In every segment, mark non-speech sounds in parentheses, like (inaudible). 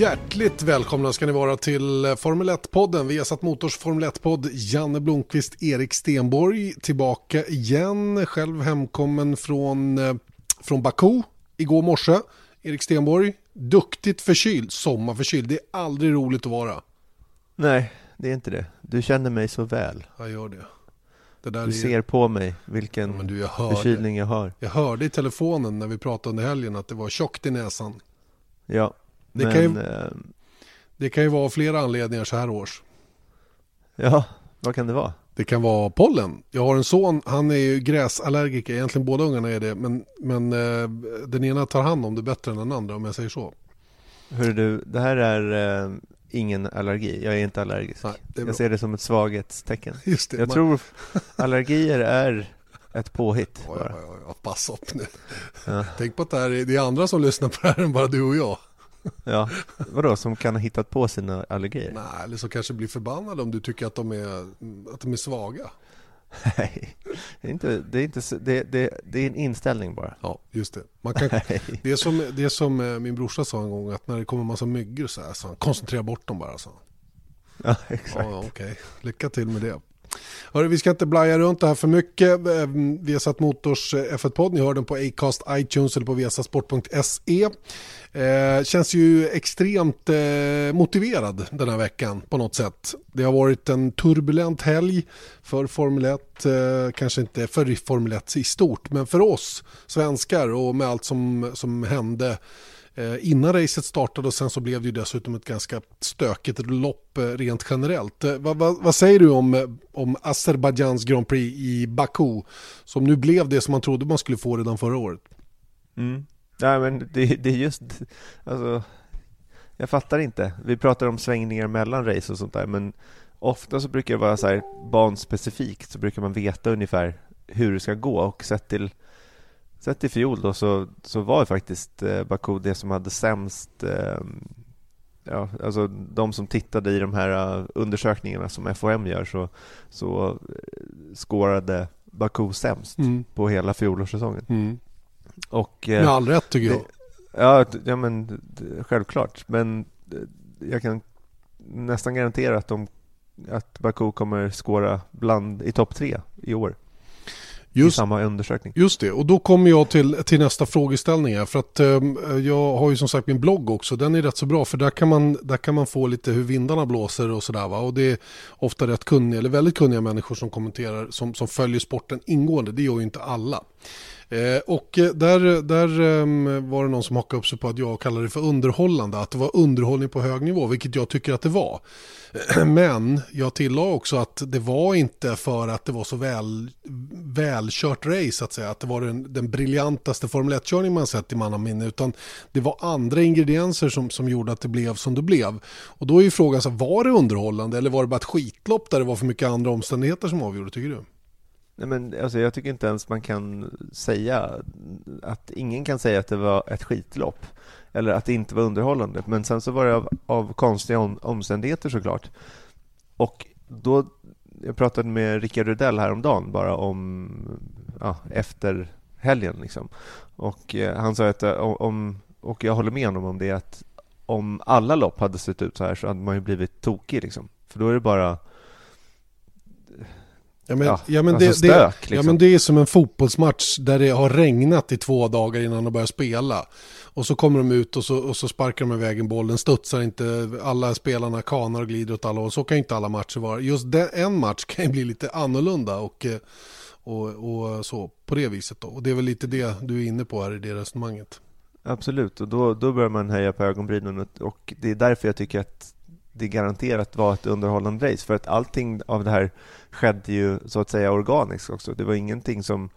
Hjärtligt välkomna ska ni vara till Formel 1-podden. Vi har satt Motors Formel 1-podd. Janne Blomqvist, Erik Stenborg tillbaka igen. Själv hemkommen från, eh, från Baku igår morse. Erik Stenborg, duktigt förkyld, sommarförkyld. Det är aldrig roligt att vara. Nej, det är inte det. Du känner mig så väl. Jag gör det. du är... ser på mig vilken ja, du, jag förkylning jag har. Jag hörde i telefonen när vi pratade under helgen att det var tjockt i näsan. Ja, det, Men, kan ju, eh, det kan ju vara flera anledningar så här års. Ja, vad kan det vara? Det kan vara pollen. Jag har en son, han är ju gräsallergiker, egentligen båda ungarna är det. Men, men eh, den ena tar hand om det bättre än den andra om jag säger så. Hör du, det här är eh, ingen allergi. Jag är inte allergisk. Nej, är jag ser det som ett svaghetstecken. Just det, jag man... tror (laughs) allergier är ett påhitt. Ja, ja, ja, ja, pass upp nu. Ja. Tänk på att det, här är, det är andra som lyssnar på det här än bara du och jag. Ja, vadå, som kan ha hittat på sina allergier? Nej, eller som kanske blir förbannade om du tycker att de är, att de är svaga. Nej, det är, inte, det, är inte, det, det, det är en inställning bara. Ja, just det. Man kan, det, är som, det är som eh, min brorsa sa en gång, att när det kommer en massa myggor så här, så han, koncentrera bort dem bara. Så. Ja, (laughs) exakt. Ja, Okej, okay. lycka till med det. Hörru, vi ska inte blaja runt det här för mycket. Ehm, vi har satt Motors eh, F1-podd. Ni hör den på Acast, iTunes eller på viasasport.se. Eh, känns ju extremt eh, motiverad den här veckan på något sätt. Det har varit en turbulent helg för Formel 1, eh, kanske inte för Formel 1 i stort, men för oss svenskar och med allt som, som hände Eh, innan racet startade och sen så blev det ju dessutom ett ganska stökigt lopp eh, rent generellt. Eh, vad, vad, vad säger du om, om Azerbajdzjans Grand Prix i Baku som nu blev det som man trodde man skulle få redan förra året? Mm. Nej men det, det är just, alltså, jag fattar inte. Vi pratar om svängningar mellan race och sånt där men ofta så brukar det vara så här banspecifikt så brukar man veta ungefär hur det ska gå och sett till Sett i fjol då så, så var faktiskt eh, Baku det som hade sämst eh, Ja, alltså de som tittade i de här uh, undersökningarna som FOM gör så, så uh, skårade Baku sämst mm. på hela fjolårssäsongen. Mm. Och, uh, Med all rätt tycker jag. ja, ja, men självklart. Men jag kan nästan garantera att, de, att Baku kommer skåra bland i topp tre i år. Just, i samma undersökning. Just det, och då kommer jag till, till nästa frågeställning här. För att eh, jag har ju som sagt min blogg också. Den är rätt så bra för där kan man, där kan man få lite hur vindarna blåser och sådär. Och det är ofta rätt kunniga, eller väldigt kunniga människor som kommenterar, som, som följer sporten ingående. Det gör ju inte alla. Eh, och eh, där, där eh, var det någon som hakade upp sig på att jag kallade det för underhållande. Att det var underhållning på hög nivå, vilket jag tycker att det var. (clears throat) Men jag tillade också att det var inte för att det var så väl, välkört race att säga. Att det var den, den briljantaste Formel 1-körning man sett i mannaminne. Utan det var andra ingredienser som, som gjorde att det blev som det blev. Och då är ju frågan, så, var det underhållande eller var det bara ett skitlopp där det var för mycket andra omständigheter som avgjorde, tycker du? Nej, men alltså, jag tycker inte ens man kan säga att ingen kan säga att det var ett skitlopp eller att det inte var underhållande. Men sen så var det av, av konstiga om, omständigheter såklart. Och då, jag pratade med Rickard Rudell häromdagen bara om ja, efter helgen liksom. Och eh, han sa att eh, om, och jag håller med honom om det, att om alla lopp hade sett ut så här så hade man ju blivit tokig liksom. För då är det bara Ja men, ja, ja, men alltså det, stök, det, liksom. ja men det är som en fotbollsmatch där det har regnat i två dagar innan de börjar spela. Och så kommer de ut och så, och så sparkar de iväg en boll, den studsar inte, alla spelarna kanar och glider åt alla och så kan inte alla matcher vara. Just den, en match kan ju bli lite annorlunda och, och, och så på det viset då. Och det är väl lite det du är inne på här i det resonemanget. Absolut, och då, då börjar man höja på ögonbrynen och det är därför jag tycker att det garanterat var ett underhållande race. För att allting av det här skedde ju så att säga organiskt också. Det var ingenting som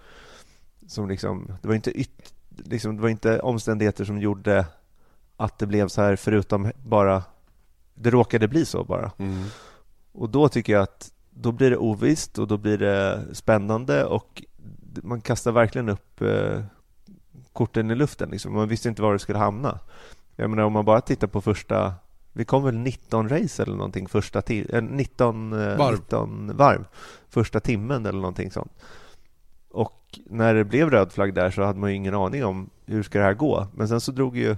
som liksom, det var inte yt, liksom, det var inte omständigheter som gjorde att det blev så här förutom bara det råkade bli så bara. Mm. Och då tycker jag att då blir det ovisst och då blir det spännande och man kastar verkligen upp eh, korten i luften. Liksom. Man visste inte var det skulle hamna. Jag menar om man bara tittar på första vi kom väl 19 race eller någonting första ti- 19, eh, varv. 19 varv första timmen eller någonting sånt. Och när det blev röd flagg där så hade man ju ingen aning om hur ska det här gå. Men sen så drog ju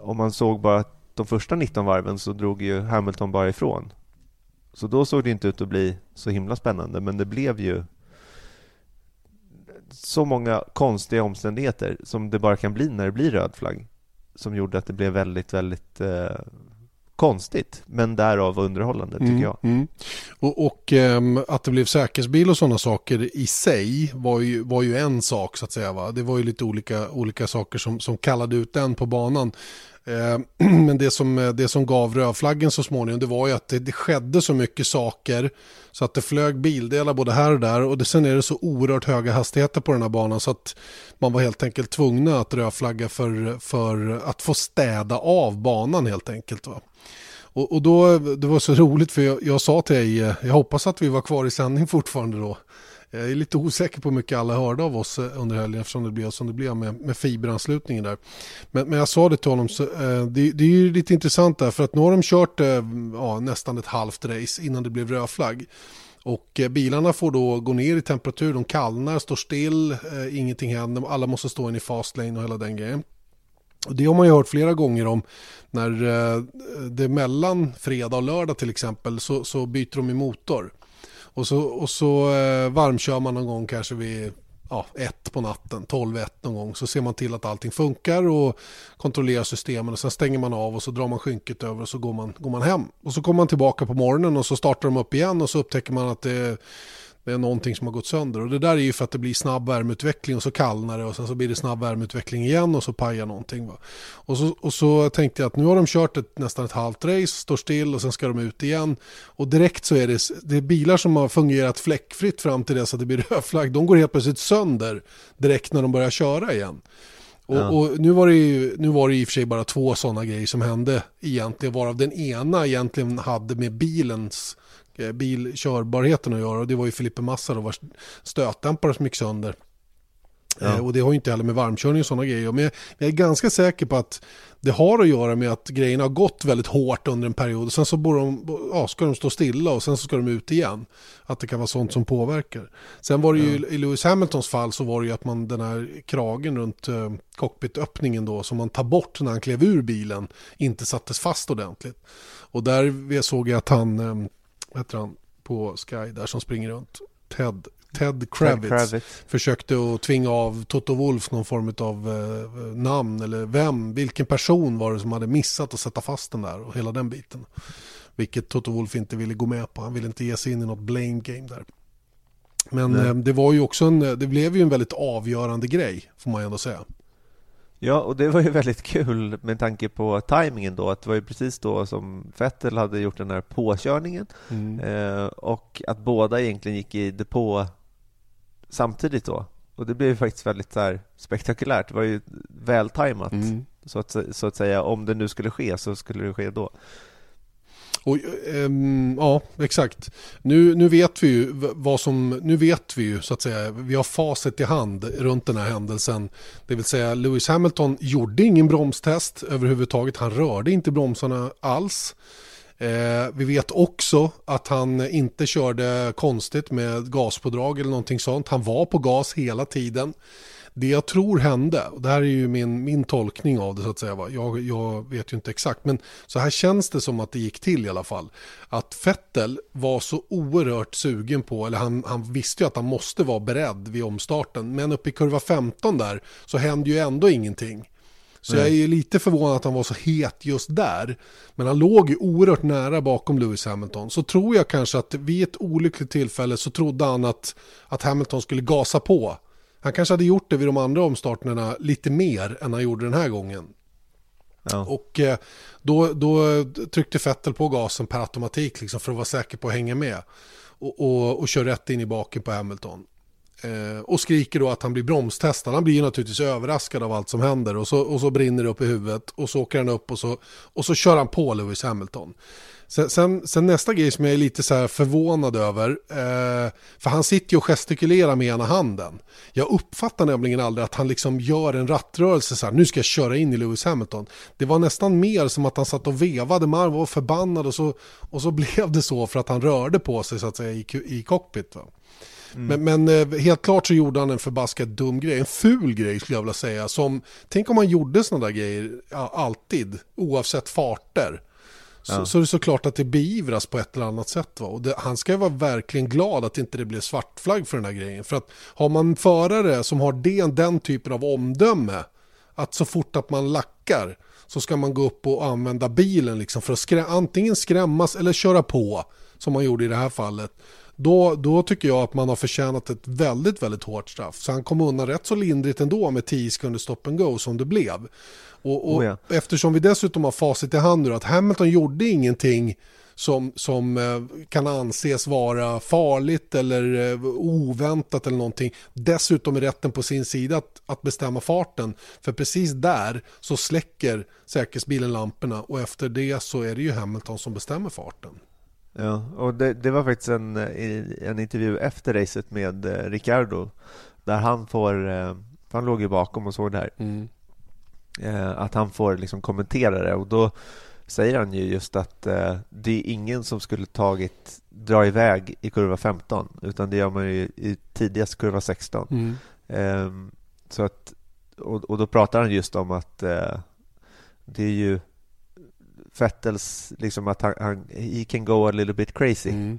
om man såg bara de första 19 varven så drog ju Hamilton bara ifrån. Så då såg det inte ut att bli så himla spännande, men det blev ju så många konstiga omständigheter som det bara kan bli när det blir röd flagg som gjorde att det blev väldigt, väldigt eh, konstigt, men därav underhållande tycker mm, jag. Mm. Och, och ähm, att det blev säkerhetsbil och sådana saker i sig var ju, var ju en sak så att säga. Va? Det var ju lite olika, olika saker som, som kallade ut den på banan. Eh, (clears throat) men det som, det som gav rödflaggen så småningom det var ju att det, det skedde så mycket saker så att det flög bildelar både här och där och det, sen är det så oerhört höga hastigheter på den här banan så att man var helt enkelt tvungna att rödflagga för, för att få städa av banan helt enkelt. Va? Och, och då, det var så roligt för jag, jag sa till dig, eh, jag hoppas att vi var kvar i sändning fortfarande då. Jag är lite osäker på hur mycket alla hörde av oss eh, under helgen eftersom det blev som det blev med, med fiberanslutningen där. Men, men jag sa det till honom, så, eh, det, det, är ju lite intressant där för att nu har de kört eh, ja, nästan ett halvt race innan det blev rödflagg. Och eh, bilarna får då gå ner i temperatur, de kallnar, står still, eh, ingenting händer, alla måste stå in i fast lane och hela den grejen. Och det har man ju hört flera gånger om när eh, det är mellan fredag och lördag till exempel så, så byter de i motor. Och så, och så eh, varmkör man någon gång kanske vid ja, ett på natten, 12-1 någon gång. Så ser man till att allting funkar och kontrollerar systemen och sen stänger man av och så drar man skynket över och så går man, går man hem. Och så kommer man tillbaka på morgonen och så startar de upp igen och så upptäcker man att det det är någonting som har gått sönder. Och det där är ju för att det blir snabb värmeutveckling och så kallnar det och sen så blir det snabb värmeutveckling igen och så pajar någonting. Va? Och, så, och så tänkte jag att nu har de kört ett, nästan ett halvt race, står still och sen ska de ut igen. Och direkt så är det, det är bilar som har fungerat fläckfritt fram till dess att det blir (laughs) rödflagg. De går helt plötsligt sönder direkt när de börjar köra igen. Och, ja. och, nu, var det ju, nu var det i och för sig bara två sådana grejer som hände egentligen, varav den ena egentligen hade med bilens bilkörbarheten att göra och det var ju Filippe Massa då vars stötdämpare som gick sönder. Ja. Eh, och det har ju inte heller med varmkörning och sådana grejer. Men jag är ganska säker på att det har att göra med att grejerna har gått väldigt hårt under en period. Och sen så borde de, ja, ska de stå stilla och sen så ska de ut igen. Att det kan vara sånt som påverkar. Sen var det ju ja. i Lewis Hamiltons fall så var det ju att man den här kragen runt eh, cockpitöppningen då som man tar bort när han klev ur bilen inte sattes fast ordentligt. Och där såg jag att han eh, heter han på Sky där som springer runt? Ted, Ted Kravitz, Ted Kravitz. försökte att tvinga av Toto Wolf någon form av eh, namn eller vem, vilken person var det som hade missat att sätta fast den där och hela den biten. Vilket Toto Wolf inte ville gå med på, han ville inte ge sig in i något blame game där. Men eh, det var ju också en, det blev ju en väldigt avgörande grej får man ändå säga. Ja, och det var ju (laughs) väldigt kul med tanke på tajmingen då, att det var ju precis då som Vettel hade gjort den här påkörningen mm. eh, och att båda egentligen gick i depå samtidigt då. Och det blev ju faktiskt väldigt så spektakulärt. Det var ju vältajmat, mm. så, att, så att säga. Om det nu skulle ske så skulle det ske då. Och, ähm, ja, exakt. Nu, nu vet vi ju vad som, nu vet vi ju så att säga, vi har facit i hand runt den här händelsen. Det vill säga Lewis Hamilton gjorde ingen bromstest överhuvudtaget, han rörde inte bromsarna alls. Eh, vi vet också att han inte körde konstigt med gaspådrag eller någonting sånt. Han var på gas hela tiden. Det jag tror hände, och det här är ju min, min tolkning av det så att säga, va? Jag, jag vet ju inte exakt, men så här känns det som att det gick till i alla fall. Att Fettel var så oerhört sugen på, eller han, han visste ju att han måste vara beredd vid omstarten, men uppe i kurva 15 där så hände ju ändå ingenting. Så jag är lite förvånad att han var så het just där. Men han låg ju oerhört nära bakom Lewis Hamilton. Så tror jag kanske att vid ett olyckligt tillfälle så trodde han att, att Hamilton skulle gasa på. Han kanske hade gjort det vid de andra omstarterna lite mer än han gjorde den här gången. Ja. Och eh, då, då tryckte Fettel på gasen per automatik liksom för att vara säker på att hänga med. Och, och, och kör rätt in i baken på Hamilton. Eh, och skriker då att han blir bromstestad. Han blir naturligtvis överraskad av allt som händer och så, och så brinner det upp i huvudet och så åker han upp och så, och så kör han på Lewis Hamilton. Sen, sen, sen, nästa grej som jag är lite så förvånad över, eh, för han sitter ju och gestikulerar med ena handen. Jag uppfattar nämligen aldrig att han liksom gör en rattrörelse så här, nu ska jag köra in i Lewis Hamilton. Det var nästan mer som att han satt och vevade och var förbannad och så, och så (laughs) blev det så för att han rörde på sig så att säga i, i cockpit. Va? Mm. Men, men, eh, helt klart så gjorde han en förbaskat dum grej, en ful grej skulle jag vilja säga. Som, tänk om han gjorde sådana där grejer ja, alltid, oavsett farter. Så, ja. så är det såklart att det beivras på ett eller annat sätt. Va? Och det, han ska ju vara verkligen glad att inte det blev svartflagg för den här grejen. För att har man förare som har den, den typen av omdöme, att så fort att man lackar så ska man gå upp och använda bilen liksom för att skrä antingen skrämmas eller köra på, som man gjorde i det här fallet. Då, då tycker jag att man har förtjänat ett väldigt, väldigt hårt straff. Så han kom undan rätt så lindrigt ändå med 10 sekunder stop and go som det blev. Och, och oh ja. eftersom vi dessutom har facit i hand nu att Hamilton gjorde ingenting som, som eh, kan anses vara farligt eller eh, oväntat eller någonting. Dessutom är rätten på sin sida att, att bestämma farten. För precis där så släcker säkerhetsbilen lamporna och efter det så är det ju Hamilton som bestämmer farten. Ja, och det, det var faktiskt en, en intervju efter racet med eh, Ricardo där han får, han låg ju bakom och såg det här. Mm. Eh, att han får liksom kommentera det och då säger han ju just att eh, det är ingen som skulle tagit dra iväg i kurva 15 utan det gör man ju i tidigast kurva 16. Mm. Eh, så att, och, och, då pratar han just om att eh, det är ju Fettels, liksom att han, han he can go a little bit crazy. Mm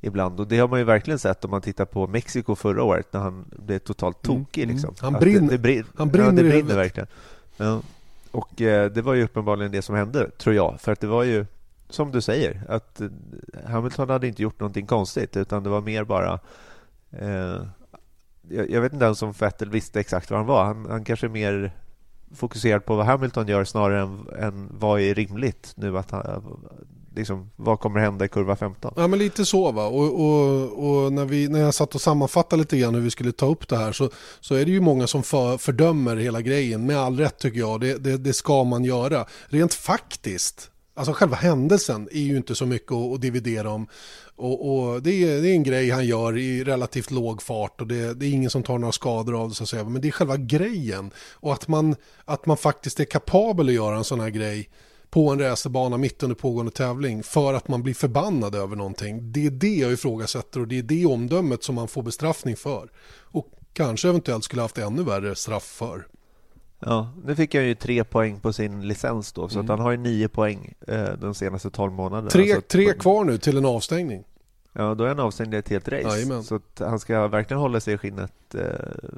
ibland. Och Det har man ju verkligen sett om man tittar på Mexiko förra året när han blev totalt mm. tokig. Liksom. Mm. Han, brinner, det, det brin han brinner, ja, det brinner verkligen. Ja. Och eh, det var ju uppenbarligen det som hände, tror jag. För att det var ju, som du säger, att eh, Hamilton hade inte gjort någonting konstigt utan det var mer bara eh, jag, jag, vet inte ens om Vettel visste exakt var han var. Han, han kanske mer fokuserad på vad Hamilton gör snarare än, än vad är rimligt nu att han, liksom, vad kommer hända i kurva 15? Ja men lite så va. Och, och, och, när, vi, när jag satt och sammanfattade lite grann hur vi skulle ta upp det här så, så är det ju många som för, fördömer hela grejen. Med all rätt tycker jag. Det, det, det ska man göra. Rent faktiskt. Alltså själva händelsen är ju inte så mycket att, att dividera om. Och, och det, är, det, är, en grej han gör i relativt låg fart och det, det, är ingen som tar några skador av det så att säga. Men det är själva grejen. Och att man, att man faktiskt är kapabel att göra en sån här grej på en racerbana mitt under pågående tävling för att man blir förbannad över någonting. Det är det jag ifrågasätter och det är det omdömet som man får bestraffning för. Och kanske eventuellt skulle haft ännu värre straff för. Ja, nu fick han ju tre poäng på sin licens då, så mm. att han har ju nio poäng eh, de senaste tolv månaderna. Tre, alltså, tre kvar nu till en avstängning. Ja, då är han avstängd i ett helt race. Jajamän. Så att han ska verkligen hålla sig i skinnet eh,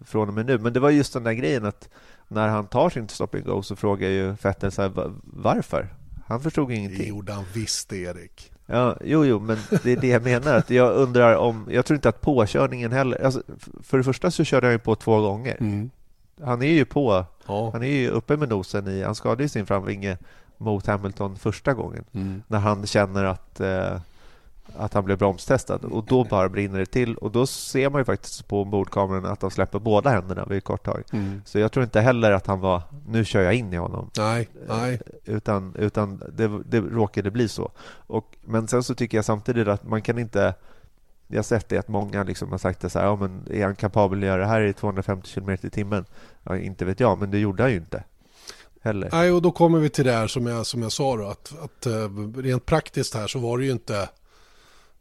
från och med nu. Men det var just den där grejen att när han tar sin stop and go så frågar ju Vettel så här, varför? Han förstod ingenting. Det gjorde han visst, Erik. Ja, jo, jo, men det är det jag menar. Att jag undrar om... Jag tror inte att påkörningen heller... Alltså, för det första så körde han ju på två gånger. Mm. Han är ju på... Ja. Han är ju uppe med nosen i... Han skadade ju sin framvinge mot Hamilton första gången. Mm. När han känner att... Eh, att han blev bromstestad och då bara brinner det till och då ser man ju faktiskt på ombordkameran att de släpper båda händerna vid ett kort tag. Mm. Så jag tror inte heller att han var, nu kör jag in i honom. Nej, nej. Utan, utan det, det råkade bli så. Och, men sen så tycker jag samtidigt att man kan inte jag har sett det att många liksom har sagt det så här, ja, men är han kapabel att göra det här i 250 km i timmen? Ja, inte vet jag, men det gjorde han ju inte. Heller. Nej, och då kommer vi till det här som jag, som jag sa då, att, att eh, rent praktiskt här så var det ju inte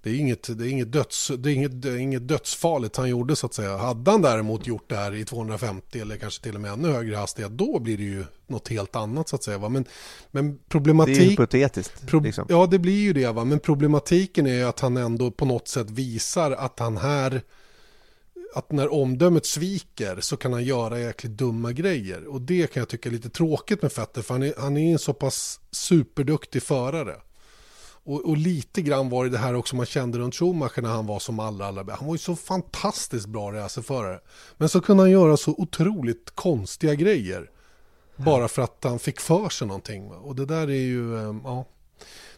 det är, inget, det, är inget döds, det, är inget, det är inget dödsfarligt han gjorde så att säga. Hade han däremot gjort det här i 250 eller kanske till och med ännu högre hastighet då blir det ju något helt annat så att säga. Va? Men, men problematik... Det är hypotetiskt. Pro, liksom. Ja det blir ju det va. Men problematiken är ju att han ändå på något sätt visar att han här att när omdömet sviker så kan han göra jäkligt dumma grejer. Och det kan jag tycka är lite tråkigt med Fetter för han är, han är en så pass superduktig förare. Och, och, lite grann var det det här också man kände runt Schumacher när han var som allra, allra bäst. Han var ju så fantastiskt bra racerförare. Men så kunde han göra så otroligt konstiga grejer. Bara för att han fick för sig någonting. Och det där är ju, eh, ja.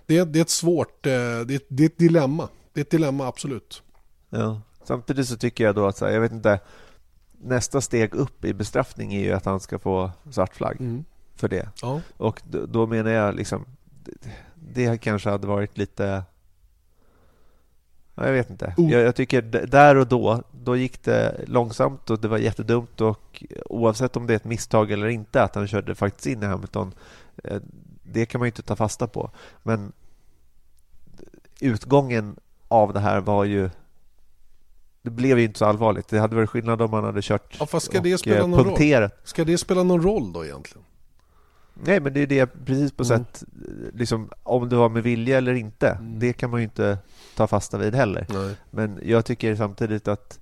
Det, det är ett svårt, eh, det är, det är ett dilemma. Det är ett dilemma absolut. Ja. Samtidigt så tycker jag då att, jag vet inte, nästa steg upp i bestraffning är ju att han ska få svart flagg mm. för det. Ja. Och då, då, menar jag liksom, det kanske hade varit lite jag vet inte. Oh. Jag, jag, tycker där och då, då gick det långsamt och det var jättedumt och oavsett om det är ett misstag eller inte att han körde faktiskt in i Hamilton, eh, det kan man ju inte ta fasta på. Men utgången av det här var ju det blev ju inte så allvarligt. Det hade varit skillnad om man hade kört ja, fast ska det spela eh, någon Roll? Ska det spela någon roll då egentligen? Nej, men det är det precis på mm. sätt, liksom, om det var med vilja eller inte, mm. det kan man ju inte ta fasta vid heller. Nej. Men jag tycker samtidigt att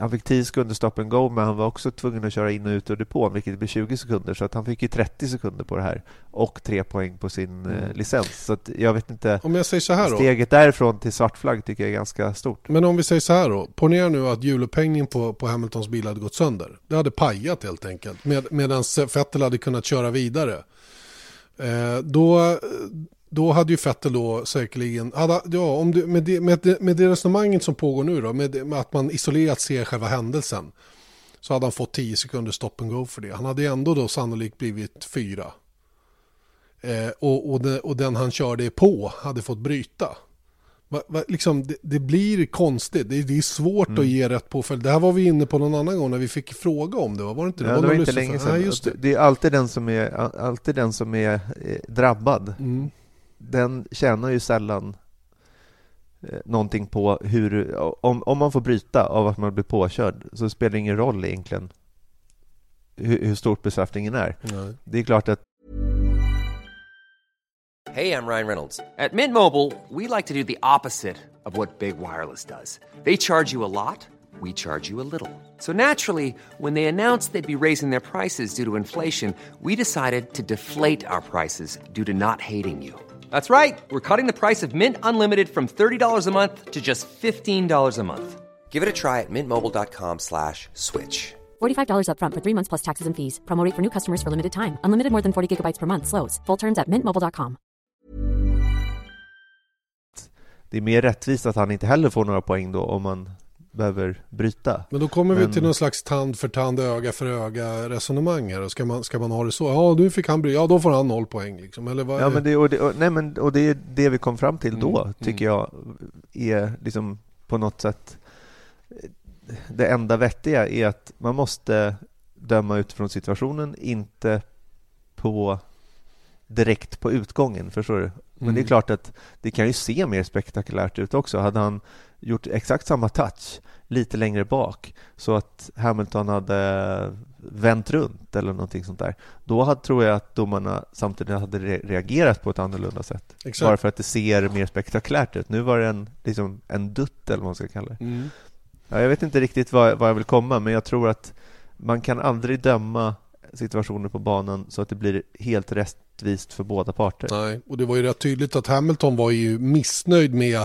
han fick 10 sekunder stop and go, men han var också tvungen att köra in och ut ur depån, vilket blir 20 sekunder. Så att han fick ju 30 sekunder på det här och tre poäng på sin eh, mm. licens. Så jag vet inte. Om jag säger så här då? Steget därifrån till svart flagg tycker jag är ganska stort. Men om vi säger så här då. Ponera nu att hjulupphängningen på, på Hamiltons bil hade gått sönder. Det hade pajat helt enkelt. Med, medan Vettel hade kunnat köra vidare. Eh, då då hade ju Vettel då säkerligen, hade, ja, om du, med, det, med, det, med det resonemanget som pågår nu då, med, med, att man isolerat ser själva händelsen, så hade han fått 10 sekunder stop and go för det. Han hade ändå då sannolikt blivit fyra. Eh, och, och, de, och, den han körde på hade fått bryta. Va, va, liksom, det, det, blir konstigt, det, det är svårt mm. att ge rätt påföljd. Det här var vi inne på någon annan gång när vi fick fråga om det, var det inte det? Ja, det var, inte länge sedan. Nej, det. det är alltid den som är, alltid den som är eh, drabbad. Mm den tjänar ju sällan eh, någonting på hur... Om, om man får bryta av att man blir påkörd så spelar det ingen roll egentligen hur, hur stort bestraffningen är. Nej. Det är klart att... Hej, jag Ryan Reynolds. At Mint Mobile, we like to do the opposite of what Big Wireless does. They charge you a lot, we charge you a little. So naturally, when they announced they'd be raising their prices due to inflation, we decided to deflate our prices due to not hating you. That's right. We're cutting the price of Mint Unlimited from $30 a month to just $15 a month. Give it a try at mintmobile.com slash switch. $45 up front for three months plus taxes and fees. Promote for new customers for limited time. Unlimited more than 40 gigabytes per month. Slows. Full terms at mintmobile.com. Det är mer rättvist att han inte heller får några poäng då om man behöver bryta. Men då kommer Men... vi till någon slags tand för tand, öga för öga resonemang här. Ska man, ska man ha det så? Ja, nu fick han bryta. Ja, då får han noll poäng. Liksom. Eller vad ja, men det, och det, och, nej, men, och det är det vi kom fram till mm. då, tycker mm. jag är liksom på något sätt det enda vettiga är att man måste döma utifrån situationen, inte på direkt på utgången, förstår du? Men mm. det är mm. klart att det kan ju se mer spektakulärt ut också. Hade han gjort exakt samma touch lite längre bak så att Hamilton hade vänt runt eller någonting sånt där. Då hade, tror jag att domarna samtidigt hade reagerat på ett annorlunda sätt. Exakt. Bara för att det ser mer spektakulärt ut. Nu var det en, liksom, en dutt eller vad man ska kalla det. Mm. Ja, jag vet inte riktigt var, var jag vill komma men jag tror att man kan aldrig döma situationer på banan så att det blir helt rättvist för båda parter. Nej, och det var ju rätt tydligt att Hamilton var ju missnöjd med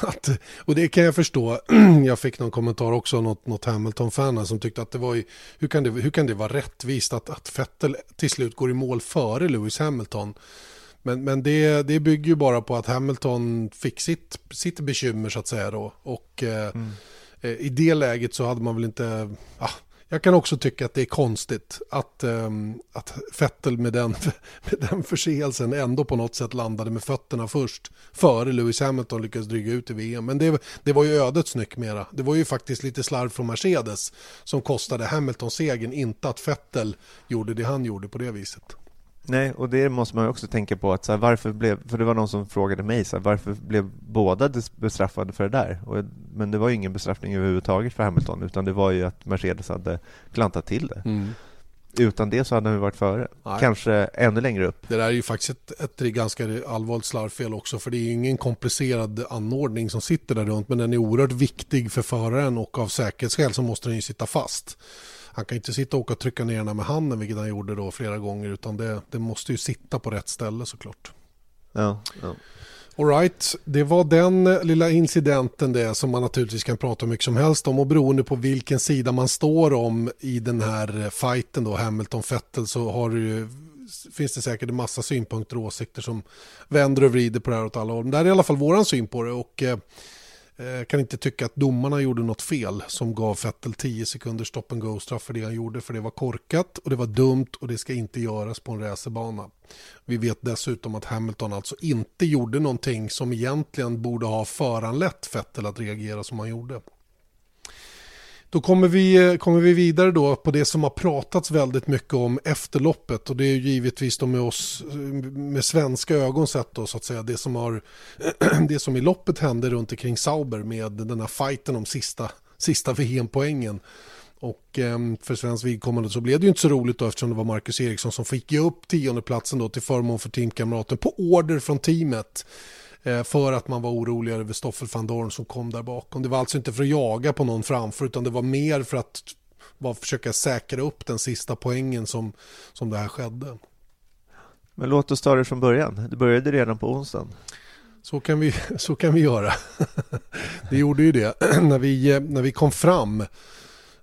att, och det kan jag förstå, (clears throat) jag fick någon kommentar också, något, något Hamilton-fan som tyckte att det var ju, hur kan det, hur kan det vara rättvist att, att Vettel till slut går i mål före Lewis Hamilton? Men, men det, det bygger ju bara på att Hamilton fick sitt, sitt bekymmer så att säga då. Och eh, mm. eh, i det läget så hade man väl inte, ah, jag kan också tycka att det är konstigt att, um, att Vettel med den, (laughs) med den förseelsen ändå på något sätt landade med fötterna först. Före Lewis Hamilton lyckades dryga ut i VM. Men det, det var ju ödets nyck mera. Det var ju faktiskt lite slarv från Mercedes som kostade Hamilton segern, inte att Vettel gjorde det han gjorde på det viset. Nej, och det måste man också tänka på. att så här, varför blev, För det var någon som frågade mig så här, varför blev båda bestraffade för det där? Och, men det var ju ingen bestraffning överhuvudtaget för Hamilton utan det var ju att Mercedes hade klantat till det. Mm. Utan det så hade han varit före. Nej. Kanske ännu längre upp. Det där är ju faktiskt ett, ett ganska allvarligt slarvfel också. För det är ju ingen komplicerad anordning som sitter där runt. Men den är oerhört viktig för föraren och av säkerhetsskäl så måste den ju sitta fast han kan inte sitta och åka och trycka ner den med handen, vilket han gjorde då flera gånger, utan det, det måste ju sitta på rätt ställe såklart. Ja, ja. Alright, det var den lilla incidenten det som man naturligtvis kan prata mycket som helst om och beroende på vilken sida man står om i den här fighten då, Hamilton-Fettel, så har det ju, finns det säkert en massa synpunkter och åsikter som vänder och vrider på det här åt alla håll. Men det här är i alla fall våran syn på det och eh, jag kan inte tycka att domarna gjorde något fel som gav Vettel 10 sekunder stop and go straff för det han gjorde. För det var korkat och det var dumt och det ska inte göras på en racerbana. Vi vet dessutom att Hamilton alltså inte gjorde någonting som egentligen borde ha föranlett Vettel att reagera som han gjorde. Då kommer vi, eh, kommer vi vidare då på det som har pratats väldigt mycket om efter loppet och det är ju givetvis då med oss eh, med svenska ögon sett då så att säga det som har (clears throat) det som i loppet hände runt omkring Sauber med den här fighten om sista, sista VM-poängen. Och ehm, för svensk vidkommande så blev det ju inte så roligt då eftersom det var Marcus Eriksson som fick ge upp tiondeplatsen då till förmån för teamkamraten på order från teamet. Eh, för att man var orolig över Stoffel van Dorn som kom där bakom. Det var alltså inte för att jaga på någon framför utan det var mer för att bara försöka säkra upp den sista poängen som, som det här skedde. Men låt oss ta det från början. Det började redan på onsdagen. Så kan vi, (laughs) så kan vi göra. (laughs) det gjorde ju det. (clears throat) när, vi, eh, när vi kom fram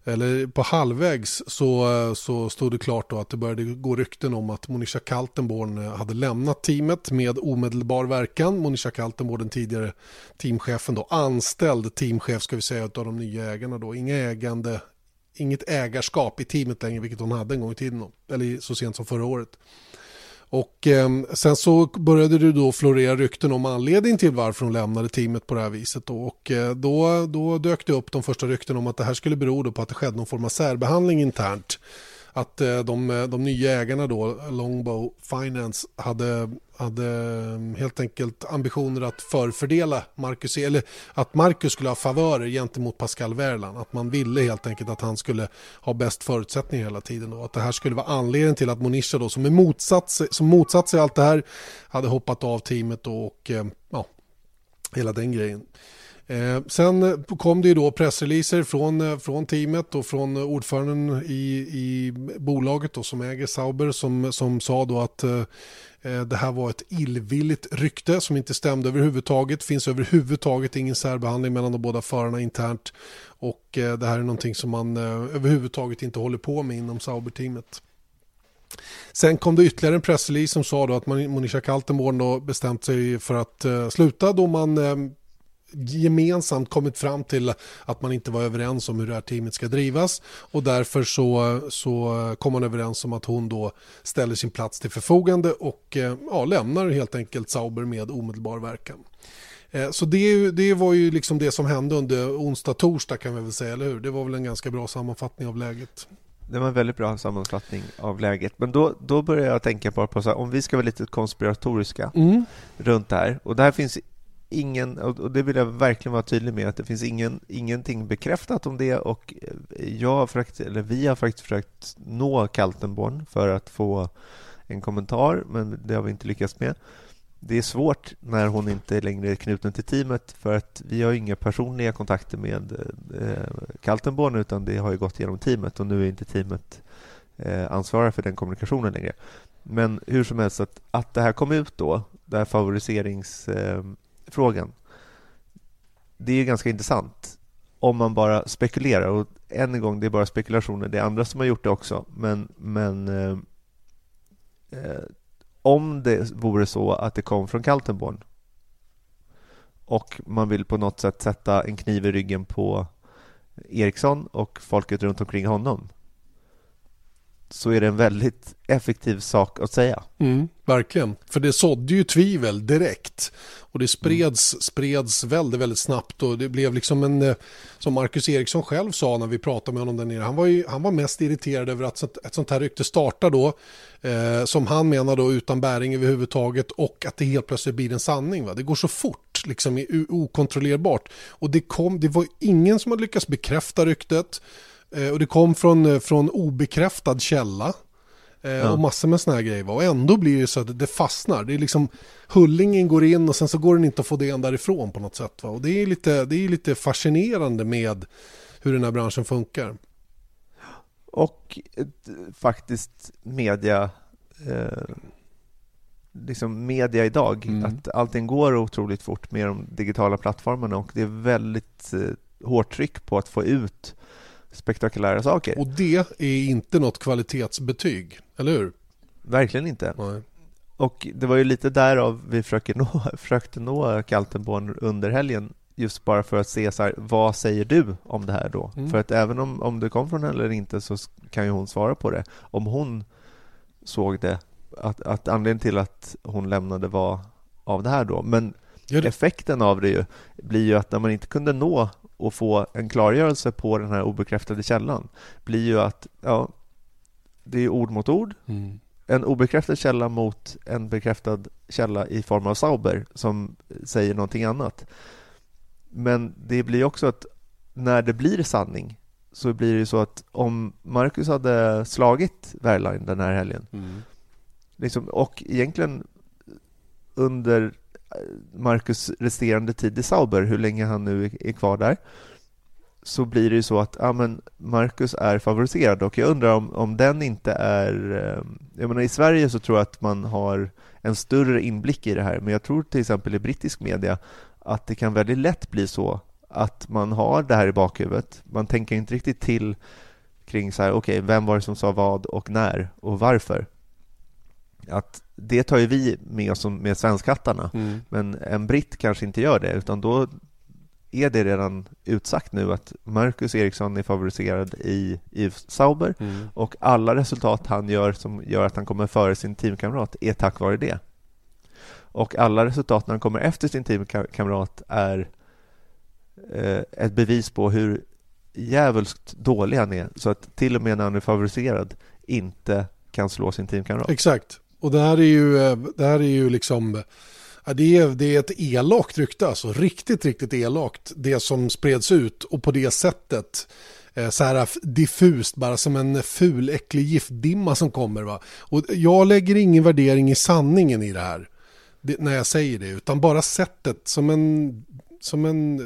eller på halvvägs så, så stod det klart då att det började gå rykten om att Monisha Kaltenborn hade lämnat teamet med omedelbar verkan. Monisha Kaltenborn, den tidigare teamchefen då, anställd teamchef ska vi säga av de nya ägarna då. Inga ägande, inget ägarskap i teamet längre, vilket hon hade en gång i tiden, då, eller så sent som förra året. Och eh, sen så började det då florera rykten om anledning till varför hon lämnade teamet på det här viset. Då. Och eh, då, då dök det upp de första rykten om att det här skulle bero på att det skedde någon form av särbehandling internt att eh, de, eh, de nya ägarna då, Longbow Finance, hade, hade mm, helt enkelt ambitioner att förfördela Marcus, eller att Marcus skulle ha favörer gentemot Pascal Werland. Att man ville helt enkelt att han skulle ha bäst förutsättningar hela tiden. Då. Att det här skulle vara anledningen till att Monisha då, som, är motsatt sig, som motsatt sig allt det här, hade hoppat av teamet då och eh, ja, hela den grejen. Eh, sen kom det ju då pressreleaser från, eh, från teamet och från ordföranden i, i bolaget då, som äger Sauber som, som sa då att eh, eh det här var ett illvilligt rykte som inte stämde överhuvudtaget. Det finns överhuvudtaget ingen särbehandling mellan de båda förarna internt. Och eh, det här är någonting som man eh, överhuvudtaget inte håller på med inom Sauber-teamet. Sen kom det ytterligare en pressrelease som sa då att Monisha Kaltenborn då bestämt sig för att eh, sluta då man gemensamt kommit fram till att man inte var överens om hur det här teamet ska drivas och därför så, så kom man överens om att hon då ställer sin plats till förfogande och eh, ja, lämnar helt enkelt Sauber med omedelbar verkan. Eh, så det, det var ju liksom det som hände under onsdag, torsdag kan vi väl säga, eller hur? Det var väl en ganska bra sammanfattning av läget. Det var en väldigt bra sammanfattning av läget. Men då, då börjar jag tänka på, på så här, om vi ska vara lite konspiratoriska mm. runt det här. Och det här finns ingen, och det vill jag verkligen vara tydlig med, att det finns ingen, ingenting bekräftat om det och eh, jag har försökt, eller vi har faktiskt försökt nå Kaltenborn för att få en kommentar, men det har vi inte lyckats med. Det är svårt när hon inte längre är knuten till teamet för att vi har inga personliga kontakter med eh, Kaltenborn utan det har ju gått genom teamet och nu är inte teamet eh, ansvariga för den kommunikationen längre. Men hur som helst, att, att det här kom ut då, det här favoriserings eh, frågan. Det är ju ganska intressant om man bara spekulerar. Och än en gång, det är bara spekulationer. Det är andra som har gjort det också. Men, men eh, eh om det vore så att det kom från Kaltenborn och man vill på något sätt sätta en kniv i ryggen på Eriksson och folket runt omkring honom så är det en väldigt effektiv sak att säga. Mm, verkligen, för det sådde ju tvivel direkt. Och det spreds, mm. spreds väldigt, väldigt snabbt och det blev liksom en, eh, som Marcus Eriksson själv sa när vi pratade med honom där nere, han var, ju, han var mest irriterad över att ett sånt här rykte startar då, eh, som han menar då utan bäring överhuvudtaget och att det helt plötsligt blir en sanning. Va? Det går så fort, liksom okontrollerbart. Och det, kom, det var ingen som hade lyckats bekräfta ryktet. Eh, och det kom från, eh, från obekräftad källa. Eh, ja. Och massor med sådana här grejer. Och ändå blir det så att det fastnar. Det är liksom Hullingen går in och sen så går den inte att få det därifrån på något sätt. Va? Och det är, lite, det är lite fascinerande med hur den här branschen funkar. Och faktiskt media eh, liksom media idag. Mm. Att allting går otroligt fort med de digitala plattformarna och det är väldigt eh, hårt tryck på att få ut spektakulära saker. Och det är inte något kvalitetsbetyg, eller hur? Verkligen inte. Nej. Och det var ju lite därav vi försökte nå, (laughs) försökte nå Kaltenborn under helgen just bara för att se så här, vad säger du om det här då? Mm. För att även om, om det kom från henne eller inte så kan ju hon svara på det. Om hon såg det, att, att anledningen till att hon lämnade var av det här då. Men effekten av det ju, blir ju att när man inte kunde nå och få en klargörelse på den här obekräftade källan blir ju att ja, det är ord mot ord. Mm. En obekräftad källa mot en bekräftad källa i form av Sauber som säger någonting annat. Men det blir också att när det blir sanning så blir det ju så att om Marcus hade slagit Wehrlein den här helgen Mm. liksom, och egentligen under Marcus resterande tid i Sauber, hur länge han nu är kvar där, så blir det ju så att ja, men Marcus är favoriserad och jag undrar om, om den inte är... Eh, jag menar, I Sverige så tror jag att man har en större inblick i det här, men jag tror till exempel i brittisk media att det kan väldigt lätt bli så att man har det här i bakhuvudet. Man tänker inte riktigt till kring så här, okej, vem var det som sa vad och när och varför? Att det tar ju vi med oss som med svenskhattarna, Mm. men en britt kanske inte gör det, utan då är det redan utsagt nu att Marcus Eriksson är favoriserad i, i Sauber Mm. och alla resultat han gör som gör att han kommer före sin teamkamrat är tack vare det. Och alla resultat när han kommer efter sin teamkamrat är eh, ett bevis på hur jävulskt dålig han är så att till och med när han är favoriserad inte kan slå sin teamkamrat. Exakt. Och det här är ju, eh, det här är ju liksom, ja, det, är, det är ett elakt rykte alltså. Riktigt, riktigt elakt. Det som spreds ut och på det sättet. Eh, så här diffust, bara som en ful, äcklig giftdimma som kommer. Va? Och jag lägger ingen värdering i sanningen i det här. Det, när jag säger det. Utan bara sättet som en, som en eh,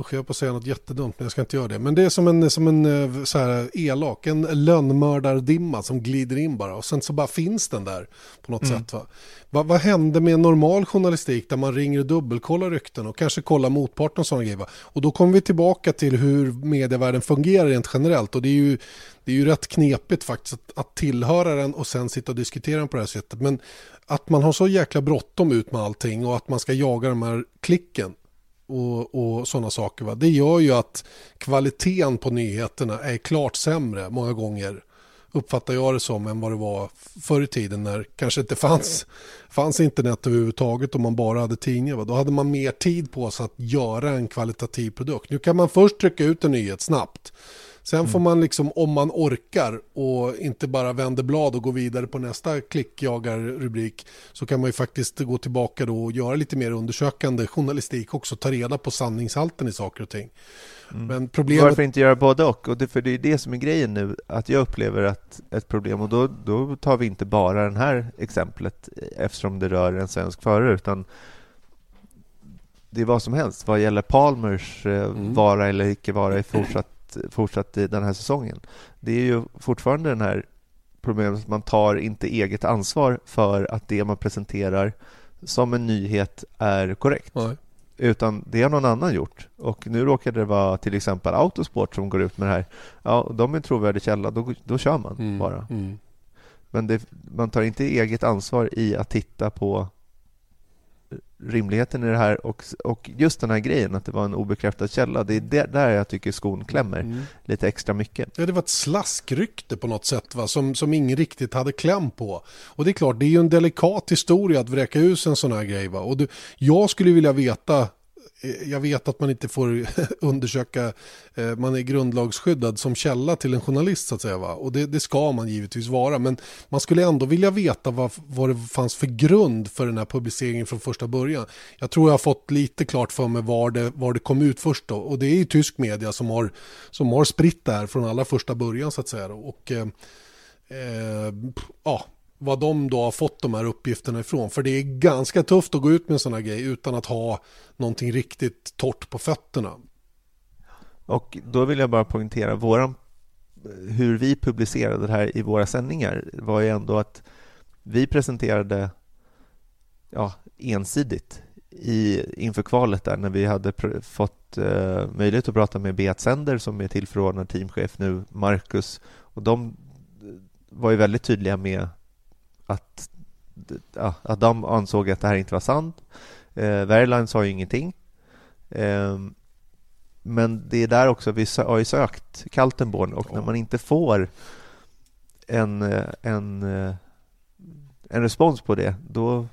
Usch, jag höll på att säga något jättedumt, men jag ska inte göra det. Men det är som en, som en eh, så här, elak, en lönnmördardimma som glider in bara. Och sen så bara finns den där på något sätt. Va? Va, vad hände med normal journalistik där man ringer och dubbelkollar rykten och kanske kollar motparten och sådana grejer. Va? Och då kommer vi tillbaka till hur medievärlden fungerar rent generellt. Och det är ju, det är ju rätt knepigt faktiskt att, att tillhöra den och sen sitta och diskutera den på det här sättet. Men att man har så jäkla bråttom ut med allting och att man ska jaga de här klicken och, och sådana saker. Va? Det gör ju att kvaliteten på nyheterna är klart sämre många gånger. Uppfattar jag det som än vad det var förr i tiden när kanske inte fanns, fanns internet överhuvudtaget och man bara hade tidningar. Va? Då hade man mer tid på sig att göra en kvalitativ produkt. Nu kan man först trycka ut en nyhet snabbt. Sen får man liksom, om man orkar och inte bara vänder blad och går vidare på nästa klickjagarrubrik så kan man ju faktiskt gå tillbaka då och göra lite mer undersökande journalistik också, ta reda på sanningshalten i saker och ting. Men problemet... Varför inte göra både och? och det, för det är det som är grejen nu, att jag upplever att ett problem, och då, då tar vi inte bara det här exemplet eftersom det rör en svensk förare, utan det är vad som helst vad gäller Palmers eh, Mm. vara eller icke vara i fortsatt, fortsatt i den här säsongen. Det är ju fortfarande den här problemet att man tar inte eget ansvar för att det man presenterar som en nyhet är korrekt Nej. utan det har någon annan gjort. Och nu råkade det vara till exempel Autosport som går ut med det här. Ja, de är en trovärdig källa, då, då kör man Mm, bara. Mm. Men det, man tar inte eget ansvar i att titta på rimligheten i det här och, och just den här grejen att det var en obekräftad källa. Det är det, där jag tycker skon klämmer Mm. lite extra mycket. Ja, det var ett slaskrykte på något sätt va? Som, som ingen riktigt hade kläm på. Och det är klart, det är ju en delikat historia att vräka ut en sån här grej. Va? Och du, jag skulle vilja veta, Eh, jag vet att man inte får (laughs) undersöka, eh, man är grundlagsskyddad som källa till en journalist så att säga. Va? Och det, det ska man givetvis vara. Men man skulle ändå vilja veta vad, vad det fanns för grund för den här publiceringen från första början. Jag tror jag har fått lite klart för mig var det, var det kom ut först då. Och det är ju tysk media som har, som har spritt det här från allra första början så att säga. Och eh, eh, ja, vad de då har fått de här uppgifterna ifrån. För det är ganska tufft att gå ut med en sån här grej utan att ha någonting riktigt torrt på fötterna. Och då vill jag bara poängtera våran, hur vi publicerade det här i våra sändningar var ju ändå att vi presenterade ja, ensidigt i, inför kvalet där när vi hade pr- fått eh, möjlighet att prata med Beat Sender som är tillförordnad teamchef nu, Marcus och de eh, var ju väldigt tydliga med att, ja, att de ansåg att det här inte var sant. Eh, Verline sa ju ingenting Ehm, men det är där också vi har ju sökt Kaltenborn och när man inte får en, eh, en, eh, en respons på det, då,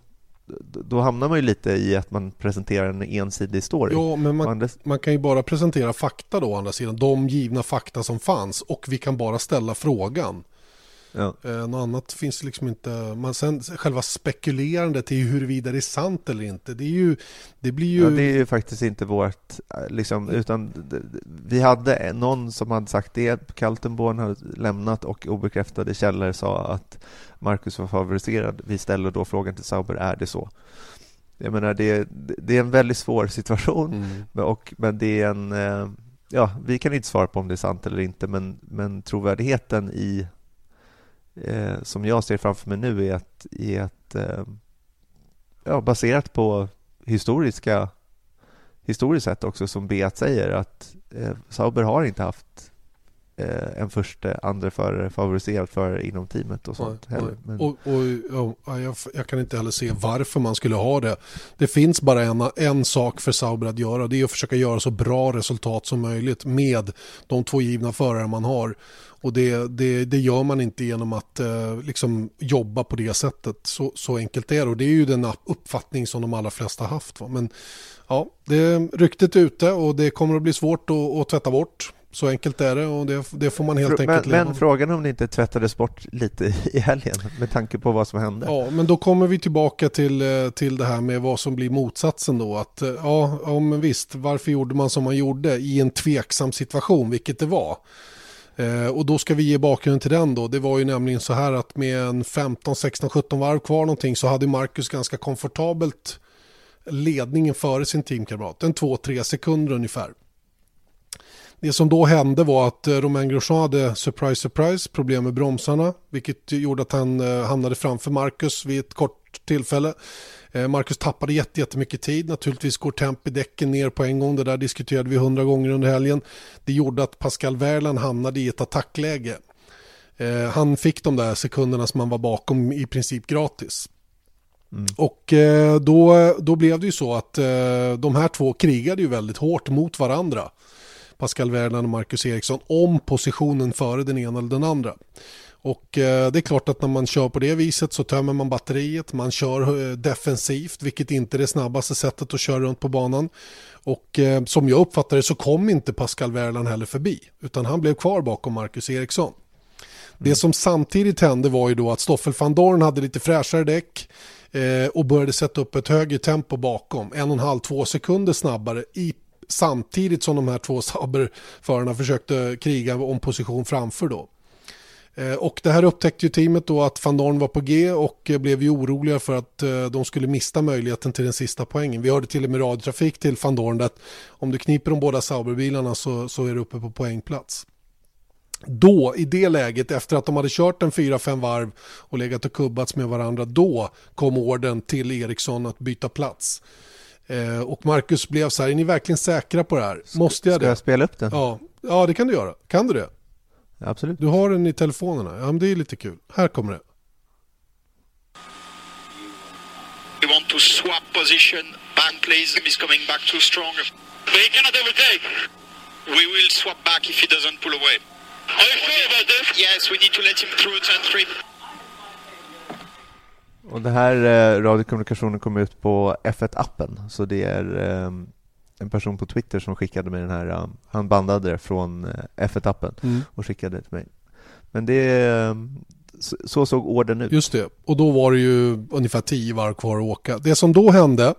då hamnar man ju lite i att man presenterar en ensidig story. Ja, men man, man kan ju bara presentera fakta då, å andra sidan. De givna fakta som fanns och vi kan bara ställa frågan. Ja. Eh, något annat finns liksom inte. Man sen, själva spekulerandet i huruvida det är sant eller inte. Det, är ju, det blir ju... Ja, det är ju faktiskt inte vårt, eh, liksom, utan vi hade någon som hade sagt det. Kaltenborn hade lämnat och obekräftade källor sa att Marcus var favoriserad. Vi ställer då frågan till Sauber, är det så? Jag menar, det, det är en väldigt svår situation, mm. och, men det är en... Eh, ja, vi kan inte svara på om det är sant eller inte, men, men trovärdigheten i eh, som jag ser framför mig nu är att, är att eh, ja, baserat på historiska historiskt sett också som Beat säger att eh, Sauber har inte haft eh, en första, andra förare favoriserad förare inom teamet och sånt nej, heller. Men... Och, och ja, jag, jag, kan inte heller se varför man skulle ha det. Det finns bara en, en sak för Sauber att göra. Det är att försöka göra så bra resultat som möjligt med de två givna förare man har. Och det, det, det gör man inte genom att eh, liksom jobba på det sättet. Så, så enkelt är det. Och det är ju den uppfattning som de allra flesta har haft. Va? Men ja, det, ryktet är ute och det kommer att bli svårt att, att tvätta bort. Så enkelt är det och det, det får man helt men, enkelt leva Men frågan om det inte tvättades bort lite i helgen med tanke på vad som hände. Ja, men då kommer vi tillbaka till, eh, till det här med vad som blir motsatsen då. Att eh, ja, ja men visst, varför gjorde man som man gjorde i en tveksam situation, vilket det var. Eh, och då ska vi ge bakgrunden till den då. Det var ju nämligen så här att med en 15, 16, 17 varv kvar någonting så hade Marcus ganska komfortabelt ledningen före sin teamkamrat. En 2-3 sekunder ungefär. Det som då hände var att eh, Romain Grosjean hade, surprise surprise, problem med bromsarna. Vilket gjorde att han eh, hamnade framför Marcus vid ett kort tillfälle. Eh, Marcus tappade jättemycket tid. Naturligtvis går temp i däcken ner på en gång. Det där diskuterade vi hundra gånger under helgen. Det gjorde att Pascal Wehrlein hamnade i ett attackläge. Eh, han fick de där sekunderna som han var bakom i princip gratis. Mm. Och eh, då, då blev det ju så att de här två krigade ju väldigt hårt mot varandra. Pascal Wehrlein och Marcus Eriksson om positionen före den ena eller den andra. Och eh, det är klart att när man kör på det viset så tömmer man batteriet, man kör eh, defensivt, vilket inte är det snabbaste sättet att köra runt på banan. Och eh, som jag uppfattar det så kom inte Pascal Wehrlein heller förbi, utan han blev kvar bakom Marcus Eriksson. Det mm. som samtidigt hände var ju då att Stoffel van Dorn hade lite fräschare däck och började sätta upp ett högre tempo bakom, en och en halv, två sekunder snabbare i samtidigt som de här två Sauber-förarna försökte kriga om position framför då. Eh, och det här upptäckte ju teamet då att van Dorn var på G och eh, blev ju oroliga för att eh, de skulle mista möjligheten till den sista poängen. Vi hörde till och med radiotrafik till van Dorn att om du kniper de båda Sauberbilarna så, så är du uppe på poängplats. Då, i det läget, efter att de hade kört en 4-5 varv och legat och kubbats med varandra, då kom orden till Eriksson att byta plats. Eh, och Marcus blev så här, är ni verkligen säkra på det här? Måste jag det? Ska jag spela upp den? Ja, ja det kan du göra. Kan du det? Absolut. Du har den i telefonerna. Ja, men det är lite kul. Här kommer det. We want to swap position. Back please. He's coming back too strong. But he cannot overtake. We will swap back if he doesn't pull away. Are you sure about this? Yes, we need to let him through turn three. Och det här eh, radiokommunikationen kom ut på F1-appen, så det är eh, en person på Twitter som skickade mig den här, uh, han bandade det från uh, F1-appen mm. och skickade det till mig. Men det, uh, så, såg orden ut. Just det, och då var det ju ungefär tio varv kvar att åka. Det som då hände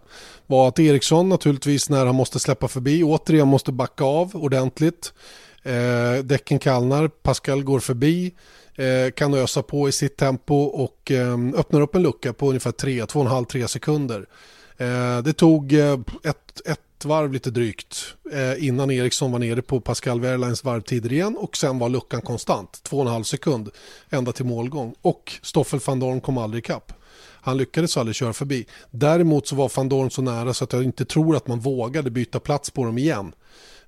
var att Eriksson naturligtvis när han måste släppa förbi återigen måste backa av ordentligt. Eh, däcken kallnar, Pascal går förbi, eh, kan ösa på i sitt tempo och eh, öppnar upp en lucka på ungefär 3-2,5-3 sekunder. Eh, det tog eh, ett, ett ett varv lite drygt eh, innan Eriksson var nere på Pascal Wehrleins varvtider igen och sen var luckan konstant, 2,5 sekund ända till målgång och Stoffel van Dorn kom aldrig ikapp. Han lyckades aldrig köra förbi. Däremot så var van Dorn så nära så att jag inte tror att man vågade byta plats på dem igen.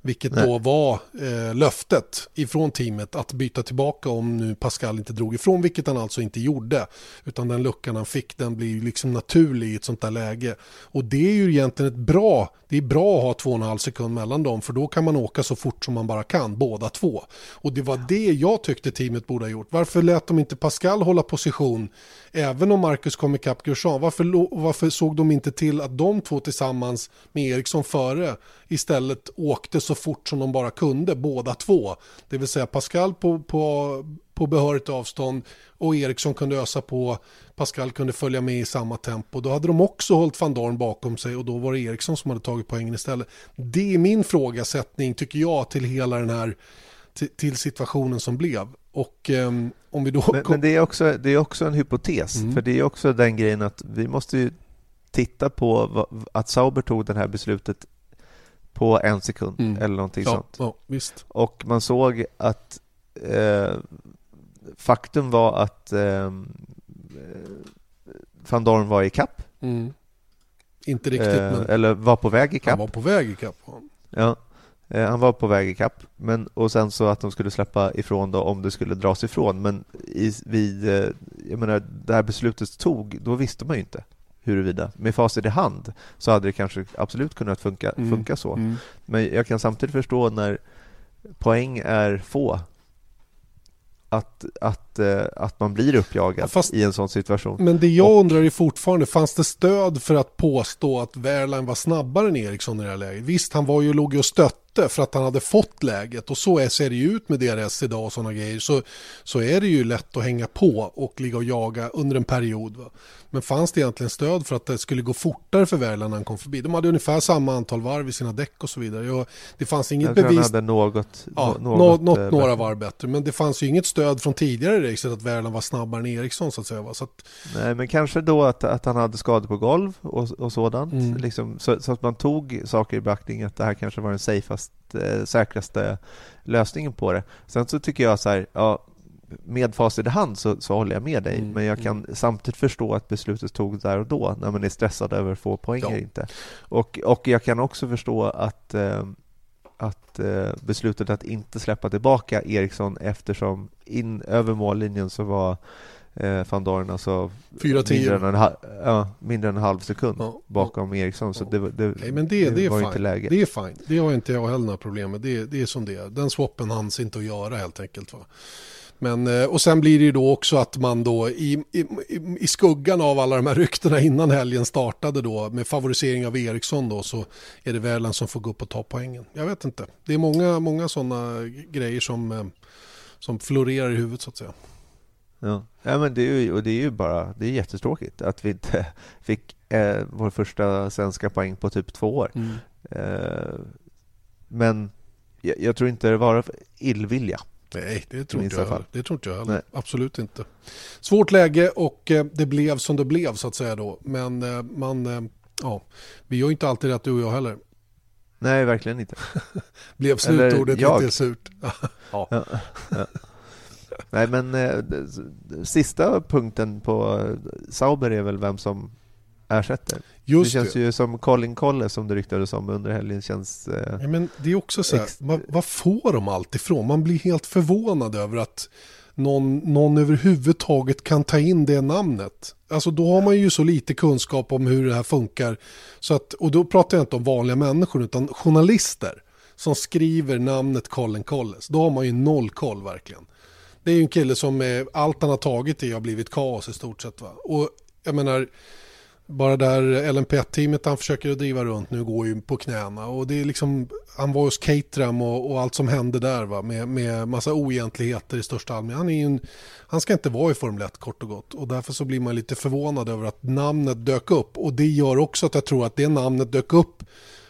Vilket Nej. då var eh, löftet ifrån teamet att byta tillbaka om nu Pascal inte drog ifrån, vilket han alltså inte gjorde. Utan den luckan han fick, den blir liksom naturlig i ett sånt där läge. Och det är ju egentligen ett bra, det är bra att ha två och en halv sekund mellan dem, för då kan man åka så fort som man bara kan, båda två. Och det var det jag tyckte teamet borde ha gjort. Varför lät de inte Pascal hålla position, även om Marcus kom ikapp Grosjean? Varför, varför såg de inte till att de två tillsammans med Eriksson före istället åkte så fort som de bara kunde, båda två? Det vill säga Pascal på, på, på behörigt avstånd och Eriksson kunde ösa på, Pascal kunde följa med i samma tempo. Då hade de också hållit van Dorn bakom sig och då var det Eriksson som hade tagit poängen istället. Det är min frågasättning tycker jag till hela den här till, till situationen som blev. Och ehm, om vi då... Men, men det, är också, det är också en hypotes, Mm. för det är också den grejen att vi måste ju titta på vad, att Sauber tog det här beslutet på en sekund Mm. eller någonting ja, sånt. ja, visst. Och man såg att eh, faktum var att eh, van Dorn var i kapp, Mm. Inte riktigt, eh, men eller var på väg i han kapp. var på väg ikapp. Ja, eh, han var på väg i kapp. Men och sen så att de skulle släppa ifrån då om det skulle dras ifrån. Men i, vid, eh, jag menar, det här beslutet tog, då visste man ju inte huruvida. Med facit i hand så hade det kanske absolut kunnat funka, Mm. funka så. Mm. Men jag kan samtidigt förstå när poäng är få att, att, eh, att man blir uppjagad Ja, fast- i en sån situation. Men det jag Och- undrar är fortfarande, fanns det stöd för att påstå att Wehrlein var snabbare än Eriksson i det här läget? Visst, han var ju låg ju och stötte för att han hade fått läget och så ser det ju ut med DRS idag och sådana grejer. Så, så är det ju lätt att hänga på och ligga och jaga under en period. Va? Men fanns det egentligen stöd för att det skulle gå fortare för Wehrlein när han kom förbi? De hade ungefär samma antal varv i sina däck och så vidare. Jag, det fanns inget jag tror han bevis. hade något, Ja, nå- något, något, eh, något några varv bättre. Men det fanns ju inget stöd från tidigare racet att Wehrlein var snabbare än Eriksson så att säga. Va? Så att, Nej, men kanske då att, att han hade skador på golv och, och sådant. Mm. Liksom, så, så att man tog saker i beaktning att det här kanske var den safest, eh, säkraste lösningen på det. Sen så tycker jag så här, ja, med facit i hand så, så håller jag med dig, Mm, men jag kan samtidigt förstå att beslutet togs där och då, när man är stressad över att få poäng Ja. eller inte. Och, och jag kan också förstå att eh, att eh, beslutet att inte släppa tillbaka Eriksson eftersom in över mållinjen så var eh, van Dorn alltså 4-10. mindre än en, ha- ja, mindre än en halv sekund Ja. bakom Eriksson. Så det, var- det, Nej, men det, det, är var fine. inte läge. Det är fine. Det har inte jag heller några problem med. Det, det är som det är. Den swappen hanns inte att göra helt enkelt. Va? Men, eh, och sen blir det ju då också att man då i, i, i skuggan av alla de här ryktena innan helgen startade då med favorisering av Eriksson då så är det Wehrlein som får gå upp och ta poängen. Jag vet inte. Det är många, många sådana grejer som, eh, som florerar i huvudet så att säga. Ja. ja, men det är ju, och det är ju bara det är jättetråkigt att vi inte (laughs) fick eh, vår första svenska poäng på typ två år. Eh, men jag, jag tror inte det var illvilja. Nej, det tror, inte jag fall. det tror inte jag heller. Nej. Absolut inte. Svårt läge och eh, det blev som det blev så att säga då. Men eh, man, eh, ja, vi gör ju inte alltid rätt du och jag heller. Nej, verkligen inte. (laughs) Blev slutordet lite surt. (laughs) ja. Ja, ja. Nej, men eh, sista punkten på eh, Sauber är väl vem som ersätter. Just det känns det. ju som Colin Colle som det ryktades om under helgen. Känns, eh, Ja, men det är också så här, vad, vad får de allt ifrån? Man blir helt förvånad över att någon, någon överhuvudtaget kan ta in det namnet. Alltså då har man ju så lite kunskap om hur det här funkar. Så att, och då pratar jag inte om vanliga människor utan journalister som skriver namnet Colin Colles. Då har man ju noll koll verkligen. Det är ju en kille som eh, allt han har tagit i har blivit kaos i stort sett. Va? Och jag menar, bara där LNP1-teamet han försöker att driva runt nu går ju på knäna. Och det är liksom, han var hos Caterham och, och allt som hände där va? Med, med massa oegentligheter i största allmänhet. Han, är ju en, han ska inte vara i Formel 1 kort och gott. Och därför så blir man lite förvånad över att namnet dök upp. Och det gör också att jag tror att det namnet dök upp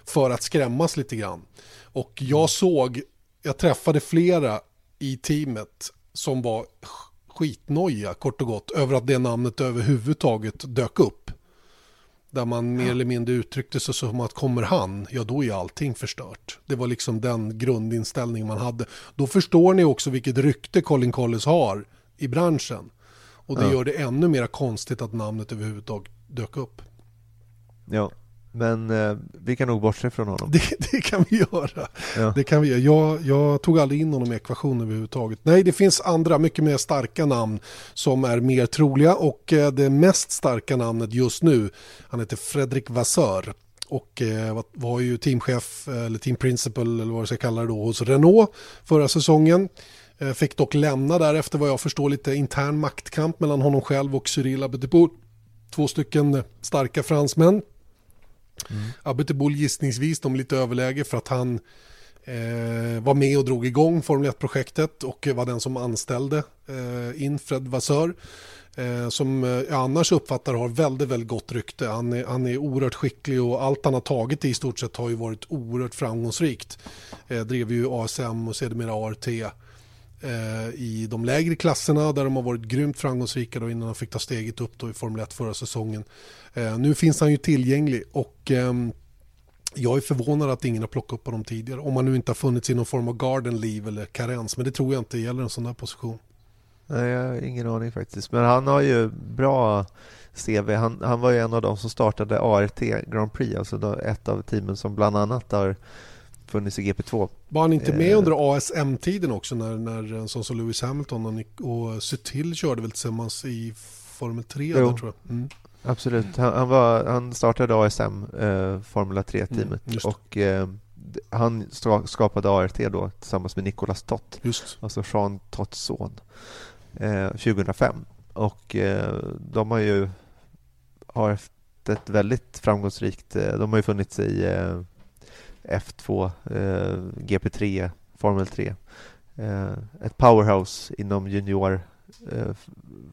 för att skrämmas lite grann. Och jag såg, jag träffade flera i teamet som var skitnoja kort och gott över att det namnet överhuvudtaget dök upp. Där man mer eller mindre uttryckte sig som att kommer han, ja då är allting förstört. Det var liksom den grundinställning man hade. Då förstår ni också vilket rykte Colin Collins har i branschen. Och det Ja. gör det ännu mer konstigt att namnet överhuvudtaget dök upp. ja. Men eh, vi kan nog bortse från honom. (laughs) Det, det kan vi göra. Ja. Det kan vi göra. Jag, jag tog aldrig in honom i ekvationen överhuvudtaget. Nej, det finns andra mycket mer starka namn som är mer troliga och eh, det mest starka namnet just nu, han heter Fredrik Vassör och eh, var- ju teamchef eller team principal eller vad jag ska kalla det då hos Renault förra säsongen. Eh, Fick dock lämna där efter vad jag förstår lite intern maktkamp mellan honom själv och Cyril Abiteboul. Två stycken starka fransmän. Mm. Abiteboul gissningsvis de lite överläge för att han eh, var med och drog igång Formel 1-projektet och var den som anställde eh, in Fred Vassör. Eh, som eh, jag annars uppfattar har väldigt, väldigt gott rykte. Han är, han är oerhört skicklig och allt han har tagit i stort sett har ju varit oerhört framgångsrikt. Eh, drev ju ASM och sedermera ART eh, Eh, i de lägre klasserna där de har varit grymt framgångsrika då innan han fick ta steget upp då i Formel 1 förra säsongen. Eh, nu finns han ju tillgänglig och ehm, jag är förvånad att ingen har plockat upp honom tidigare. Om han nu inte har funnits i någon form av garden leave eller karens. Men det tror jag inte gäller en sån här position. Nej, jag har ingen aning faktiskt. Men han har ju bra CV. Han, han var ju en av de som startade ART Grand Prix, alltså då ett av teamen som bland annat har funnits i GP2. Var han inte med Eh. under ASM-tiden också när, när en sån som Lewis Hamilton och, Nick- och Sutil körde väl tillsammans i Formel 3 Jo. där, tror jag. Mm. Absolut. Han, han, var, han startade ASM, eh, Formula 3-teamet. Mm, och eh, han ska- skapade ART då tillsammans med Nicolas Tott, Just. alltså Jean Totts son, eh, 2005. Och eh, de har ju har haft ett väldigt framgångsrikt... Eh, de har ju funnits i F2, eh, GP3, Formel 3. Eh, ett powerhouse inom junior eh,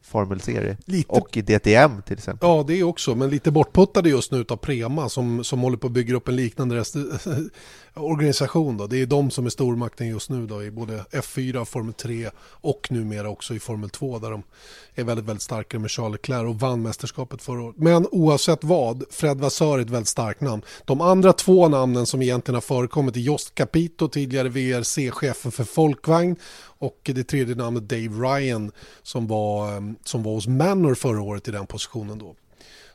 formelserie. Lite Och i DTM till exempel. Ja, det är också, men lite bortputtade just nu av Prema som, som håller på att bygga upp en liknande rest, (laughs) organisation. Då. Det är de som är stormakten just nu då, i både F4, Formel 3 och numera också i Formel 2 där de är väldigt, väldigt starka med Charles Leclerc och vann mästerskapet förra året. Men oavsett vad, Fred Vassör är ett väldigt starkt namn. De andra två namnen som egentligen har förekommit är Jost Capito, tidigare VRC-chefen för Folkvagn och det tredje namnet Dave Ryan som var, eh, som var hos Manor förra året i den positionen då.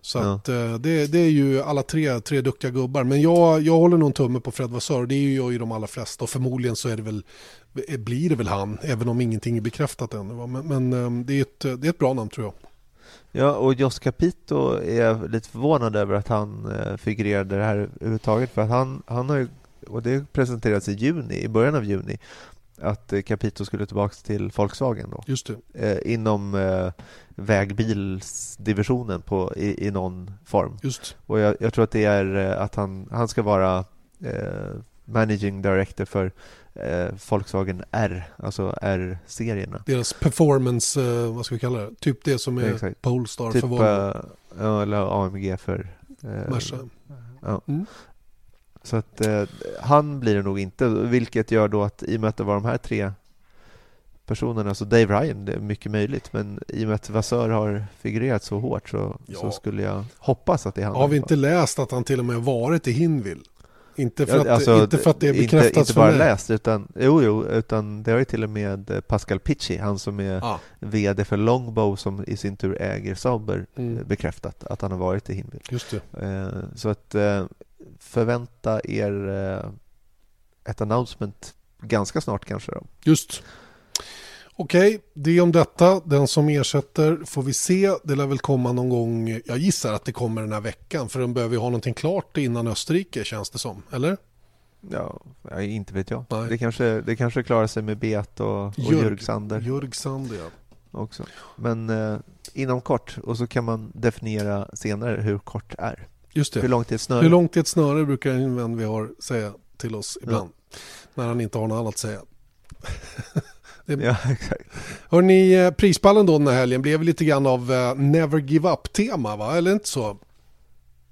Så Ja. att, eh, det, det är ju alla tre, tre duktiga gubbar. Men jag, jag håller nog en tumme på Fred Vassör. Det är ju i de allra flesta. Och förmodligen så är det väl, blir det väl han. Även om ingenting är bekräftat ännu. Men, men eh, det, är ett, det är ett bra namn tror jag. Ja, och Jos Capito är jag lite förvånad över att han eh, figurerade det här överhuvudtaget. För att han, han har ju, och det presenterades i juni, i början av juni, att eh, Capito skulle tillbaka till Volkswagen då. Just det. Eh, inom eh, vägbilsdivisionen på, i, i någon form. Just. Och jag, jag tror att det är eh, att han, han ska vara eh, Managing Director för eh, Volkswagen R, alltså R-serierna. Deras performance, eh, vad ska vi kalla det? Typ det som är Exakt. Polestar Typ, för Volvo. eh, eller AMG för eh, Merca. Ja. Mm. Så att eh, han blir det nog inte, vilket gör då att i och med att det var de här tre personerna, så Dave Ryan, det är mycket möjligt, men i och med att Vassör har figurerat så hårt så, Ja. så skulle jag hoppas att det är han. Har vi inte läst att han till och med varit i Hinville? Inte för, Ja, att, alltså, inte för att det är inte, bekräftat inte för bara mig. läst, utan, jo, jo, utan det har ju till och med eh, Pascal Picci, han som är Ah, VD för Longbow som i sin tur äger Sauber, Mm. eh, bekräftat att han har varit i Hinwil. just det. Eh, Så att förvänta er eh, ett announcement ganska snart kanske då. Just. Okej, det om detta. Den som ersätter får vi se. Det lär väl komma någon gång. Jag gissar att det kommer den här veckan. För de behöver ju ha någonting klart innan Österrike känns det som. Eller? Ja, inte vet jag. Nej. Det kanske, det kanske klarar sig med Bet och, och Jörg- Jörg Sander Jörg Sander ja. också. Men eh, inom kort, och så kan man definiera senare hur kort är. Just Hur det. långt är ett snöre? Hur långt är ett snöre brukar en vän vi har säga till oss ibland. När han inte har något annat att säga. (laughs) Ja, exakt. Hörrni, eh, prispallen då den här helgen blev lite grann av eh, never give up-tema va? Eller inte så?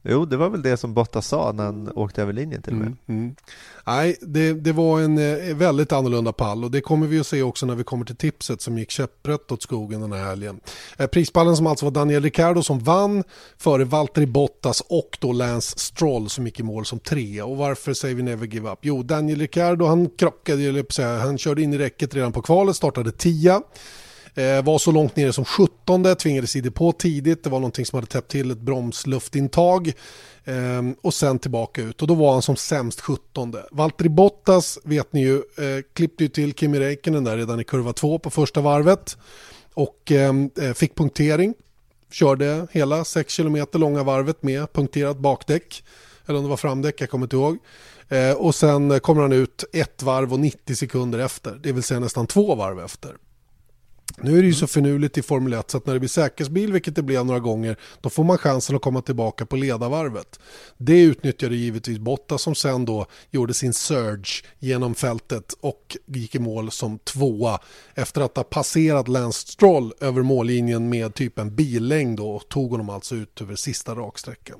Jo, det var väl det som Bottas sa när han åkte över linjen till och med. Mm, mm. Nej, det, det var en eh, väldigt annorlunda pall och det kommer vi att se också när vi kommer till tipset som gick käpprätt åt skogen den här helgen. Eh, prispallen som alltså var Daniel Ricciardo som vann före Valtteri Bottas och då Lance Stroll som gick i mål som tre. Och varför säger vi never give up? Jo, Daniel Ricciardo han krockade, eller på att säga, han körde in i räcket redan på kvalet, startade tia. Eh, var så långt nere som 17, tvingades i depå tidigt. Det var någonting som hade täppt till ett bromsluftintag. Eh, och sen tillbaka ut och då var han som sämst 17. Valtteri Bottas vet ni ju, eh, klippte ju till Kimi Räikkönen där redan i kurva 2 på första varvet. Och ehm, eh, fick punktering. Körde hela 6 km långa varvet med punkterat bakdäck. Eller om det var framdäck, jag kommer inte ihåg. Eh, och sen kommer han ut ett varv och 90 sekunder efter, det vill säga nästan två varv efter. Nu är det ju så finurligt i Formel 1 så att när det blir säkerhetsbil, vilket det blev några gånger, då får man chansen att komma tillbaka på ledarvarvet. Det utnyttjade givetvis Botta som sen då gjorde sin surge genom fältet och gick i mål som tvåa efter att ha passerat Lance Stroll över mållinjen med typ en billängd och tog honom alltså ut över sista raksträckan.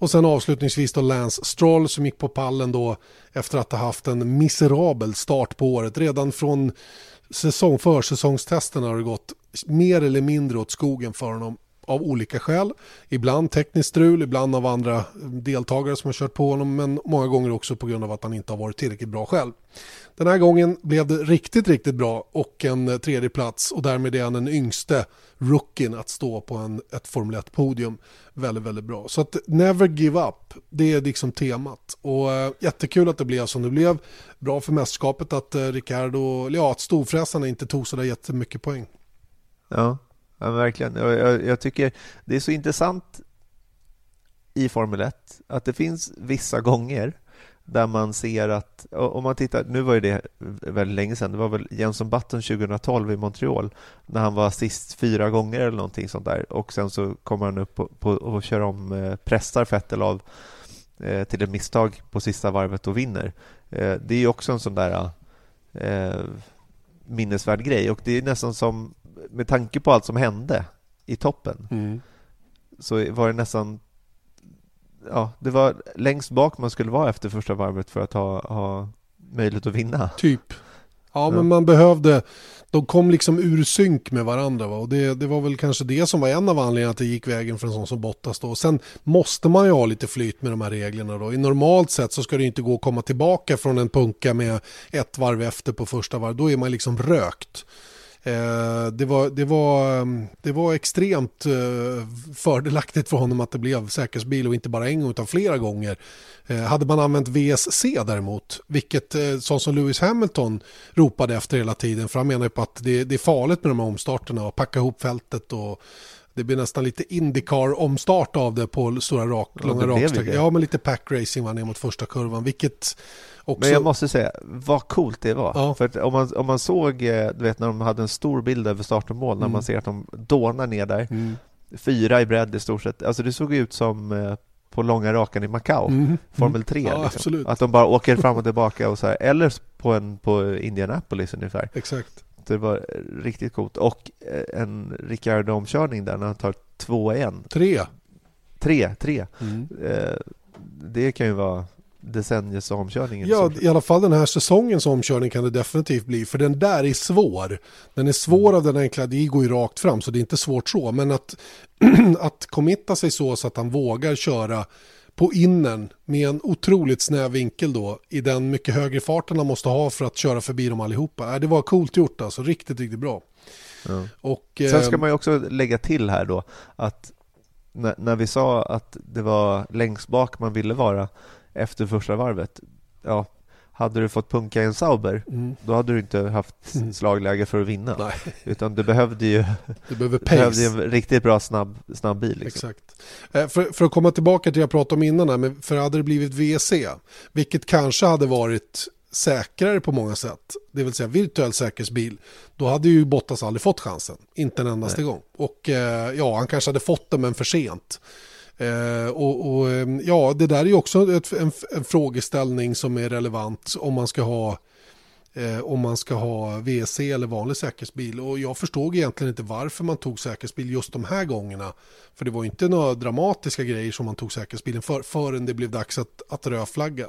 Och sen avslutningsvis då Lance Stroll som gick på pallen då efter att ha haft en miserabel start på året. Redan från säsong, försäsongstesterna har det gått mer eller mindre åt skogen för honom av olika skäl. Ibland tekniskt strul, ibland av andra eh, deltagare som har kört på honom men många gånger också på grund av att han inte har varit tillräckligt bra själv. Den här gången blev det riktigt, riktigt bra och en tredje plats och därmed är han den yngste rookien att stå på en, ett Formel 1-podium. Väldigt, väldigt bra. Så att never give up, det är liksom temat. Och äh, jättekul att det blev som det blev. Bra för mästerskapet att äh, Ricardo, ja att storfräsarna inte tog sådär jättemycket poäng. Ja, ja verkligen. Jag, jag, jag tycker det är så intressant i Formel 1 att det finns vissa gånger där man ser att, om man tittar, nu var ju det väldigt länge sedan, det var väl Jenson Button 2012 i Montreal när han var sist fyra gånger eller någonting sånt där och sen så kommer han upp på, på, och kör om, eh, pressar Fettel av eh, till ett misstag på sista varvet och vinner. Eh, det är ju också en sån där eh, minnesvärd grej och det är nästan som, med tanke på allt som hände i toppen, mm. så var det nästan ja, det var längst bak man skulle vara efter första varvet för att ha, ha möjlighet att vinna. Typ. Ja, ja, men man behövde, de kom liksom ur synk med varandra va? och det, det var väl kanske det som var en av anledningarna att det gick vägen för en sån som Bottas då. Sen måste man ju ha lite flyt med de här reglerna då. I normalt sett så ska det inte gå att komma tillbaka från en punka med ett varv efter på första varv. Då är man liksom rökt. Eh, det, var, det, var, mm, det var extremt eh, fördelaktigt för honom att det blev säkerhetsbil och inte bara en gång utan flera gånger. Eh, hade man använt VSC däremot, vilket sånt som Lewis Hamilton ropade efter hela tiden, för han menar ju på att det, det är farligt med de här omstarterna och packa ihop fältet och det blir nästan lite Indycar-omstart av det på stora rak, ja, långa raksträckor. Ja, men lite pack racing var ner mot första kurvan, vilket också... Men jag måste säga, vad coolt det var. Ja. För om man, om man såg, eh, du vet när de hade en stor bild över start och mål, mm. när man ser att de dånar ner där, mm. fyra i bredd i stort sett. Alltså det såg ut som eh, på långa rakan i Macau, mm. Formel 3. Ja, liksom. Att de bara åker fram och tillbaka och så här. eller på, en, på Indianapolis ungefär. Exakt. Det var riktigt coolt. Och eh, en Ricciardo-omkörning där när han tar två igen. Tre. Tre, tre. Mm. Det kan ju vara decenniets omkörning. Ja, i alla fall den här säsongens omkörning kan det definitivt bli. För den där är svår. Den är svår mm. av den enkla, det går ju rakt fram så det är inte svårt så. Men att, (clears throat) att committa sig så, så att han vågar köra på innen med en otroligt snäv vinkel då i den mycket högre farten han måste ha för att köra förbi dem allihopa. Det var coolt gjort alltså, riktigt, riktigt bra. Ja. Och, Sen ska eh, man ju också lägga till här då att när, när vi sa att det var längst bak man ville vara efter första varvet. Ja, hade du fått punka i en Sauber, mm. då hade du inte haft (laughs) mm. slagläge för att vinna. Nej. Utan du behövde ju (laughs) du behöver pace. behövde en riktigt bra snabb, snabb bil. Liksom. Exakt. Eh, för, för, att komma tillbaka till det jag pratade om innan, här, men för hade det blivit VC, vilket kanske hade varit säkrare på många sätt, det vill säga virtuell säkerhetsbil, då hade ju Bottas aldrig fått chansen, inte en endaste Nej. gång. Och eh, ja, han kanske hade fått den men för sent. Eh, och, och, ehm, ja, det där är ju också ett, en, en, frågeställning som är relevant om man ska ha eh, om man ska ha WC eller vanlig säkerhetsbil. Och jag förstod egentligen inte varför man tog säkerhetsbil just de här gångerna. För det var inte några dramatiska grejer som man tog säkerhetsbilen för förrän det blev dags att, att rödflagga.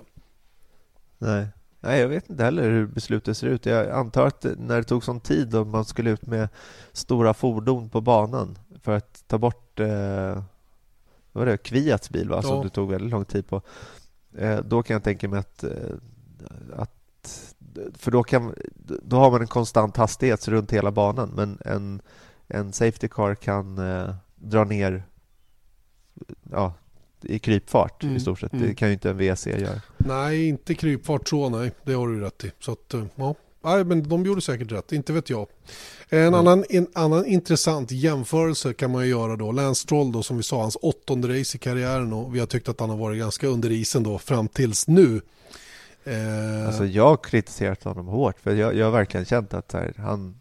Nej. Nej, jag vet inte heller hur beslutet ser ut. Jag antar att när det tog sån tid och man skulle ut med stora fordon på banan för att ta bort eh, var det Kviats bil va? som ja. det tog väldigt lång tid på. Eh, då kan jag tänka mig att, eh, att för då, kan, då har man en konstant hastighet runt hela banan men en, en Safety Car kan eh, dra ner ja, i krypfart Mm, i stort sett. mm. Det kan ju inte en WC göra. Nej, inte krypfart så, nej. Det har du rätt i. Så att, ja. Nej, men de gjorde säkert rätt, inte vet jag. En, annan, en annan intressant jämförelse kan man ju göra då. Lance Stroll då, som vi sa, hans åttonde race i karriären och vi har tyckt att han har varit ganska under isen då fram tills nu. Eh, Alltså jag har kritiserat honom hårt för jag, jag har verkligen känt att här, han,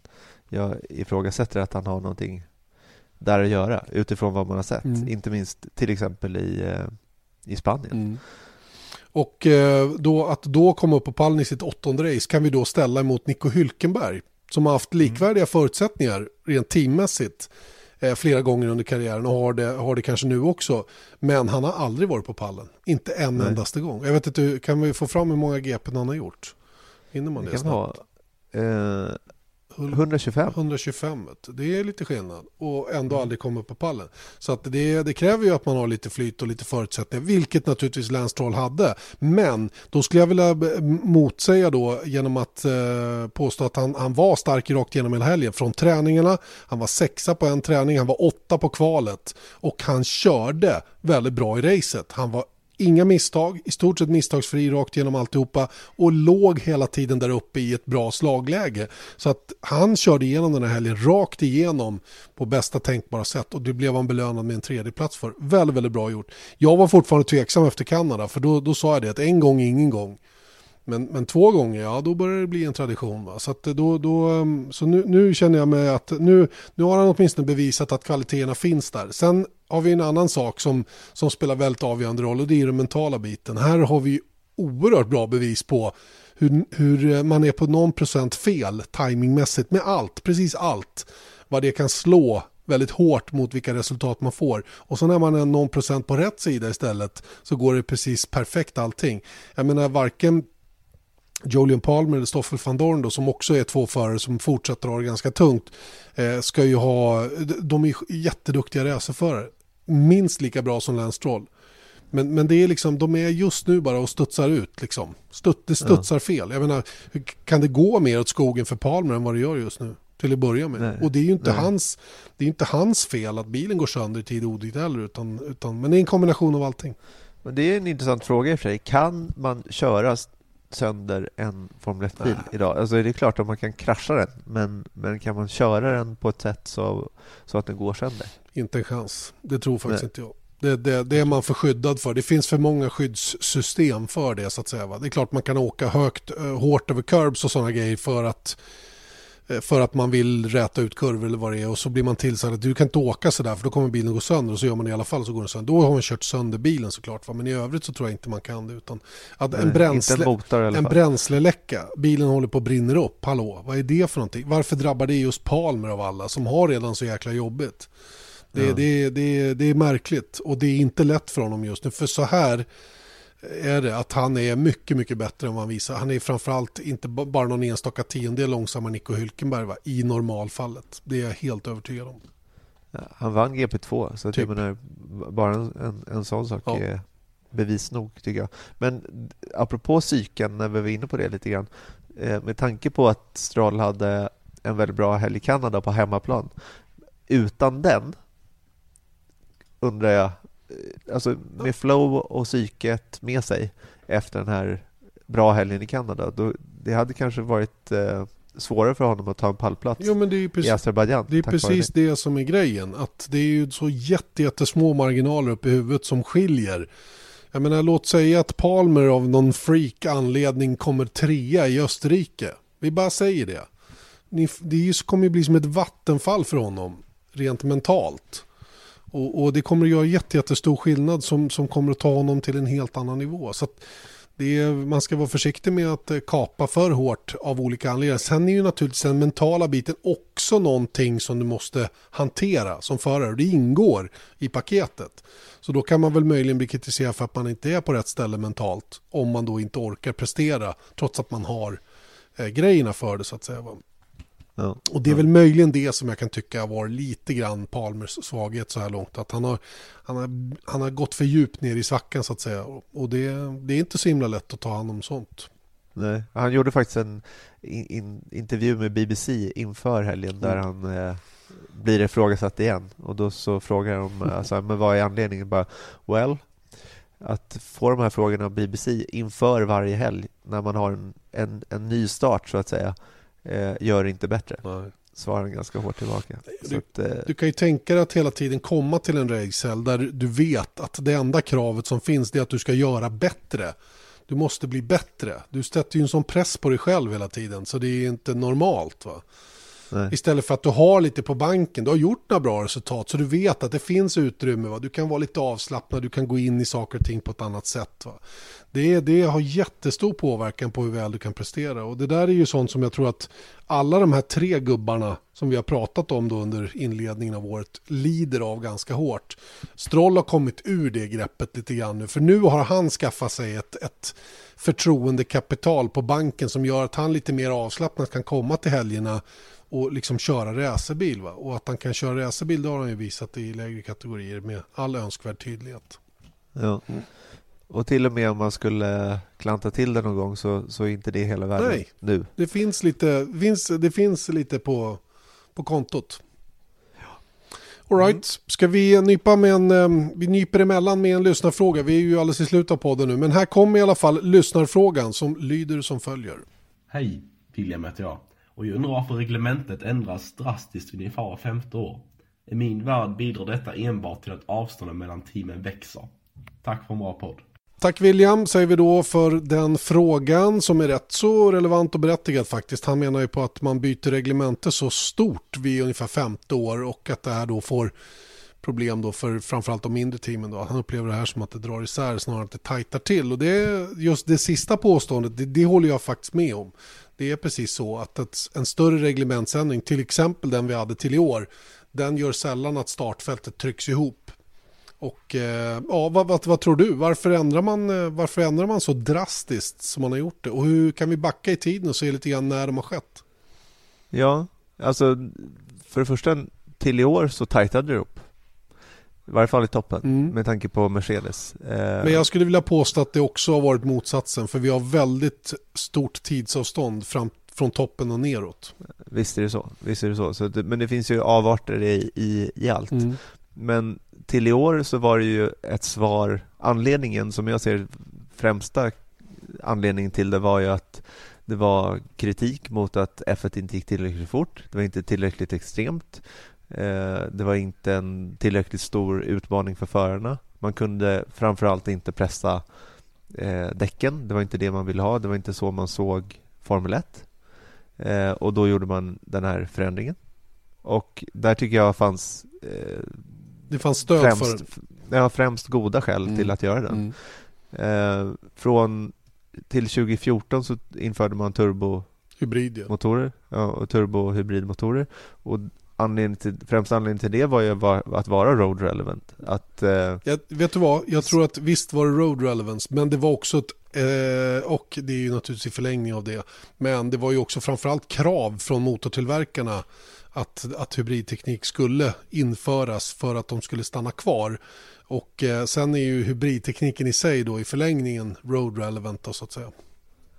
jag ifrågasätter att han har någonting där att göra utifrån vad man har sett. Mm. Inte minst till exempel i, eh, i Spanien. Mm. Och eh, då, att då komma upp på pallen i sitt åttonde race kan vi då ställa emot Nico Hülkenberg som har haft likvärdiga förutsättningar rent teammässigt eh, flera gånger under karriären och har det, har det kanske nu också. Men han har aldrig varit på pallen, inte en Nej. endaste gång. Jag vet inte, kan vi få fram hur många GP han har gjort? Hinner man Det det kan ha snabbt? eh, 125. 125, det är lite skillnad och ändå aldrig komma upp på pallen. Så att det, det kräver ju att man har lite flyt och lite förutsättningar, vilket naturligtvis Lance hade. Men då skulle jag vilja motsäga då genom att eh, påstå att han, han var stark rakt genom hela helgen. Från träningarna, han var sexa på en träning, han var åtta på kvalet och han körde väldigt bra i racet. Han var Inga misstag, i stort sett misstagsfri rakt genom alltihopa och låg hela tiden där uppe i ett bra slagläge. Så att han körde igenom den här helgen rakt igenom på bästa tänkbara sätt och det blev han belönad med en tredje plats för. Väldigt, väldigt bra gjort. Jag var fortfarande tveksam efter Kanada för då, då sa jag det att en gång, ingen gång. Men, men två gånger, ja då börjar det bli en tradition. Va? Så, att eh, då, då, mm, så nu, nu känner jag mig att nu, nu har han åtminstone bevisat att kvaliteterna finns där. Sen har vi en annan sak som, som spelar väldigt avgörande roll och det är den mentala biten. Här har vi oerhört bra bevis på hur, hur eh, man är på någon procent fel timingmässigt med allt, precis allt. Vad det kan slå väldigt hårt mot vilka resultat man får. Och så när man är någon procent på rätt sida istället så går det precis perfekt allting. Jag menar varken Julian Palmer eller Stoffel van Dorn då, som också är två förare som fortsätter det ganska tungt, eh, ska ju ha, de är jätteduktiga racerförare. Minst lika bra som Lance Stroll. Men, men det är liksom, de är just nu bara och studsar ut liksom. Stutt, det studsar fel. Jag menar, kan det gå mer åt skogen för Palmer än vad det gör just nu? Till att börja med. Nej. Och det är ju inte Nej. hans, det är inte hans fel att bilen går sönder i tid och otid heller. Utan, utan, men det är en kombination av allting. Men det är en intressant fråga i och för sig. Kan man köra sönder en Formel 1-bil Nej. idag? Alltså det är klart att man kan krascha den, men, men kan man köra den på ett sätt så, så att den går sönder? Inte en chans. Det tror faktiskt Nej. inte jag. Det, det, det är man för skyddad för. Det finns för många skyddssystem för det så att säga. Va? Det är klart man kan åka högt, eh, hårt över curbs och sådana grejer för att för att man vill räta ut kurvor eller vad det är och så blir man tillsagd att du kan inte åka sådär för då kommer bilen gå sönder och så gör man det i alla fall så går den sönder. Då har man kört sönder bilen såklart va? men i övrigt så tror jag inte man kan det utan att en, Nej, bränsle, en i alla en bränsleläcka, bilen håller på att brinna upp, hallå, vad är det för någonting? Varför drabbar det just Palmer av alla som har redan så jäkla jobbigt? Det, Ja. det, det, det är märkligt och det är inte lätt för honom just nu. För så här är det att han är mycket, mycket bättre än vad han visar. Han är framförallt inte ba- bara någon enstaka tiondel långsammare än Nico Hülkenberg va? i normalfallet. Det är jag helt övertygad om. Han vann GP2, så Typ. jag menar, bara en, en, en sån sak Ja. är bevis nog tycker jag. Men apropå psyken, när vi var inne på det lite grann, eh, med tanke på att Stroll hade en väldigt bra helg i Kanada på hemmaplan. Utan den undrar jag, alltså med flow och psyket med sig efter den här bra helgen i Kanada, då, det hade kanske varit eh, svårare för honom att ta en pallplats Jo men det är ju i precis, Azerbajdzjan. det, är precis det som är grejen. Att det är ju så jätte, jättesmå marginaler uppe i huvudet som skiljer. Jag menar låt säga att Palmer av någon freak anledning kommer trea i Österrike. Vi bara säger det. Ni, det kommer ju bli som ett vattenfall för honom rent mentalt. Och, och det kommer att göra jätte, jättestor skillnad som, som kommer att ta honom till en helt annan nivå. Så att det är, man ska vara försiktig med att eh, kapa för hårt av olika anledningar. Sen är ju naturligtvis den mentala biten också någonting som du måste hantera som förare. Det ingår i paketet. Så då kan man väl möjligen bli kritiserad för att man inte är på rätt ställe mentalt. Om man då inte orkar prestera trots att man har eh, grejerna för det så att säga. Ja. Och det är väl möjligen det som jag kan tycka var lite grann Palmers svaghet så här långt. Att han har, han har, han har gått för djupt ner i svackan så att säga. Och det, det är inte så himla lätt att ta hand om sånt. Nej, han gjorde faktiskt en in, in, intervju med BBC inför helgen där Mm. han eh, blir ifrågasatt igen. Och då så frågar de alltså, men vad är anledningen? Bara, well, att få de här frågorna av BBC inför varje helg när man har en, en, en ny start så att säga eh, gör det inte bättre. Nej. Svarar han ganska hårt tillbaka. Du- att, eh, Du kan ju tänka dig att hela tiden komma till en racehelg där du vet att det enda kravet som finns är att du ska göra bättre. Du måste bli bättre. Du sätter ju en sån press på dig själv hela tiden så det är inte normalt. va nej. Istället för att du har lite på banken, du har gjort några bra resultat så du vet att det finns utrymme. Va? Du kan vara lite avslappnad, du kan gå in i saker och ting på ett annat sätt. Va? Det, det har jättestor påverkan på hur väl du kan prestera och det där är ju sånt som jag tror att alla de här tre gubbarna som vi har pratat om då under inledningen av året lider av ganska hårt. Stroll har kommit ur det greppet lite grann nu för nu har han skaffat sig ett, ett förtroendekapital på banken som gör att han lite mer avslappnat kan komma till helgerna och liksom köra racerbil. Va? Och att han kan köra racerbil det har han ju visat i lägre kategorier med all önskvärd tydlighet. Ja. Och till och med om man skulle klanta till det någon gång så, så är inte det hela världen Nej. nu. Det finns lite, finns, det finns lite på, på kontot. All right. Ska vi nypa med en, eh, vi nyper emellan med en lyssnarfråga. Vi är ju alldeles i slutet av podden nu. Men här kommer i alla fall lyssnarfrågan som lyder som följer. Hej, William heter jag. Och jag undrar varför reglementet ändras drastiskt vid ungefär var femte år. I min värld bidrar detta enbart till att avstånden mellan teamen växer. Tack för en bra podd. Tack William säger vi då för den frågan som är rätt så relevant och berättigad faktiskt. Han menar ju på att man byter reglemente så stort vid ungefär femte år och att det här då får problem då för framförallt de mindre teamen. Då. Han upplever det här som att det drar isär snarare än att det tajtar till. Och det är just det sista påståendet, det, det håller jag faktiskt med om. Det är precis så att ett, en större reglementsändring, till exempel den vi hade till i år, den gör sällan att startfältet trycks ihop. Och eh, ja, vad, vad, vad tror du? Varför ändrar, man, eh, varför ändrar man så drastiskt som man har gjort det? Och hur kan vi backa i tiden och se lite grann när de har skett? Ja, alltså för det första till i år så tajtade det upp. I varje fall i toppen Mm. med tanke på Mercedes. Eh, Men jag skulle vilja påstå att det också har varit motsatsen. För vi har väldigt stort tidsavstånd fram, från toppen och neråt. Visst är det så. Visst är det så. så det, men det finns ju avarter i, i, i allt. Mm. Men till i år så var det ju ett svar, anledningen som jag ser främsta anledningen till det var ju att det var kritik mot att F1 inte gick tillräckligt fort. Det var inte tillräckligt extremt. Eh, Det var inte en tillräckligt stor utmaning för förarna. Man kunde framförallt inte pressa eh, däcken. Det var inte det man ville ha. Det var inte så man såg Formel 1. Eh, Och då gjorde man den här förändringen. Och där tycker jag fanns Det fanns stöd för främst, den. f- ja, främst goda skäl Mm. till att göra den. Mm. Från till 2014 så införde man turbomotorer Hybrid ja. ja, och turbohybridmotorer. Och anledningen till, främsta anledningen till det var ju att vara road relevant. Att, eh, Jag, vet du vad? Jag tror att visst var det road relevance. Men det var också ett, eh, och det är ju naturligtvis i förlängning av det. Men det var ju också framförallt krav från motortillverkarna att, att hybridteknik skulle införas för att de skulle stanna kvar. Och eh, sen är ju hybridtekniken i sig då i förlängningen road relevant då, så att säga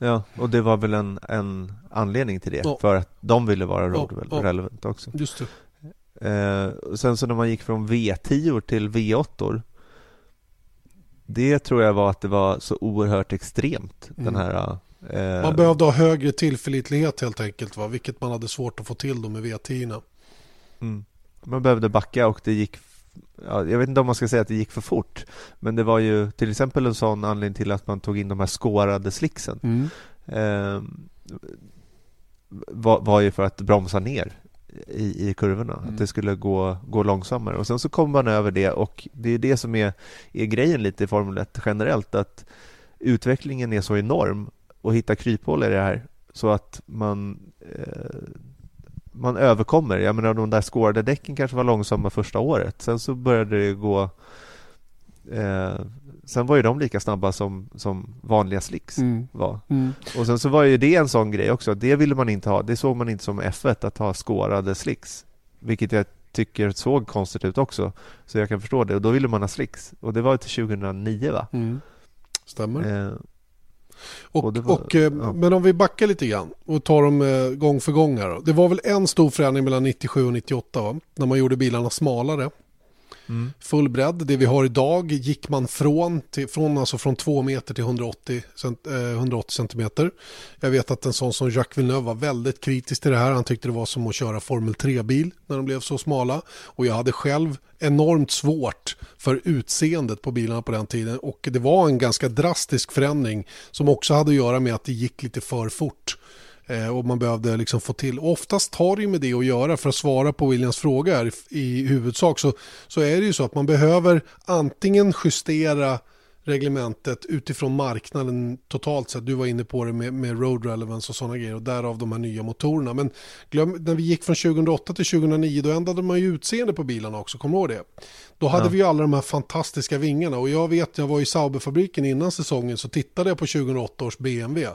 ja, och det var väl en, en anledning till det. Ja. För att de ville vara road Ja, ja. relevant också. Just det. Eh, sen så när man gick från V10 till V8 Det tror jag var att det var så oerhört extremt Den Mm. här eh, Man behövde ha högre tillförlitlighet helt enkelt, va? vilket man hade svårt att få till då med V10. mm, Man behövde backa och det gick ja, Jag vet inte om man ska säga att det gick för fort Men det var ju till exempel en sån anledning till att man tog in de här skårade slicksen Mm. eh, var, var ju för att bromsa ner i, i kurvorna, Mm. att det skulle gå, gå långsammare. Och sen så kom man över det och det är det som är, är grejen lite i Formel 1 generellt, att utvecklingen är så enorm och hitta kryphål i det här så att man eh, man överkommer. Jag menar de där skårade däcken kanske var långsamma första året. Sen så började det gå eh, Sen var ju de lika snabba som, som vanliga slicks Mm. var. Mm. Och sen så var ju det en sån grej också. Det ville man inte ha. Det såg man inte som F1 att ha skårade slicks. Vilket jag tycker såg konstigt ut också. Så jag kan förstå det. Och då ville man ha slicks. Och det var till 2009 va? Mm. Stämmer. Eh, Och, var- och, eh, ja. Men om vi backar lite grann och tar dem eh, gång för gång här. Då. Det var väl en stor förändring mellan 97 och 98 va? när man gjorde bilarna smalare. Full bredd, det vi har idag gick man från, till, från, alltså från 2 meter till 180, cent, eh, 180 centimeter. Jag vet att en sån som Jacques Villeneuve var väldigt kritisk till det här. Han tyckte det var som att köra Formel 3-bil när de blev så smala. Och jag hade själv enormt svårt för utseendet på bilarna på den tiden. Och det var en ganska drastisk förändring som också hade att göra med att det gick lite för fort. Eh, och man behövde liksom få till. Och oftast har det ju med det att göra för att svara på Williams fråga här, i, huvudsak så, så är det ju så att man behöver antingen justera reglementet utifrån marknaden totalt sett. Du var inne på det med, med road relevance och sådana grejer och därav de här nya motorerna. Men glöm, när vi gick från 2008 till 2009 då ändrade man ju utseende på bilarna också, kommer du ihåg det? Då hade vi ju alla de här fantastiska vingarna och jag vet, jag var i Sauberfabriken innan säsongen så tittade jag på 2008 års BMW.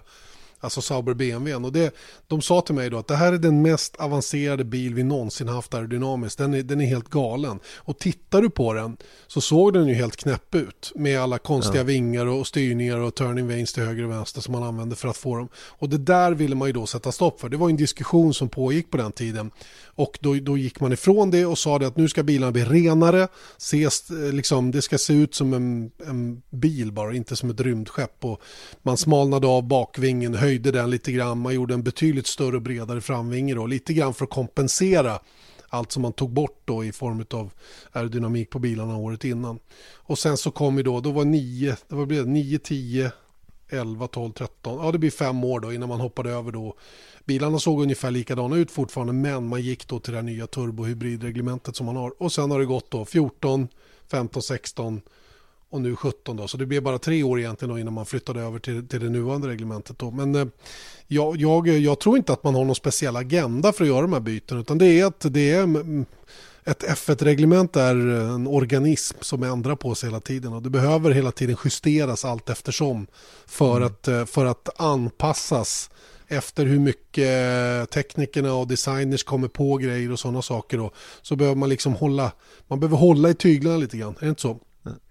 Alltså Sauber BMW. Och det, de sa till mig då att det här är den mest avancerade bil vi någonsin haft aerodynamiskt. Den är, den är helt galen. Och tittar du på den så såg den ju helt knäpp ut. Med alla konstiga vingar och styrningar och turning vanes till höger och vänster som man använde för att få dem. Och det där ville man ju då sätta stopp för. Det var en diskussion som pågick på den tiden. Och då, då gick man ifrån det och sa det att nu ska bilarna bli renare. Ses, eh, liksom, det ska se ut som en, en bil bara, inte som ett rymdskepp. Och man smalnade av bakvingen, höjde den lite grann. Man gjorde en betydligt större och bredare framvinge då. Lite grann för att kompensera allt som man tog bort då i form av aerodynamik på bilarna året innan. Och sen så kom ju då, då var 9, det var blev 9, 10, 11, 12, 13, ja det blir fem år då innan man hoppade över då. Bilarna såg ungefär likadana ut fortfarande men man gick då till det nya turbohybridreglementet som man har. Och sen har det gått då 14, 15, 16 och nu 17 då. Så det blev bara tre år egentligen innan man flyttade över till, till det nuvarande reglementet då. Men eh, jag, jag, jag tror inte att man har någon speciell agenda för att göra de här byten utan det är att det är mm, ett F1-reglement är en organism som ändrar på sig hela tiden och det behöver hela tiden justeras allt eftersom för, att, eh, för att anpassas efter hur mycket teknikerna och designers kommer på grejer och sådana saker då, så behöver man liksom hålla, man behöver hålla i tyglarna lite grann, är det inte så?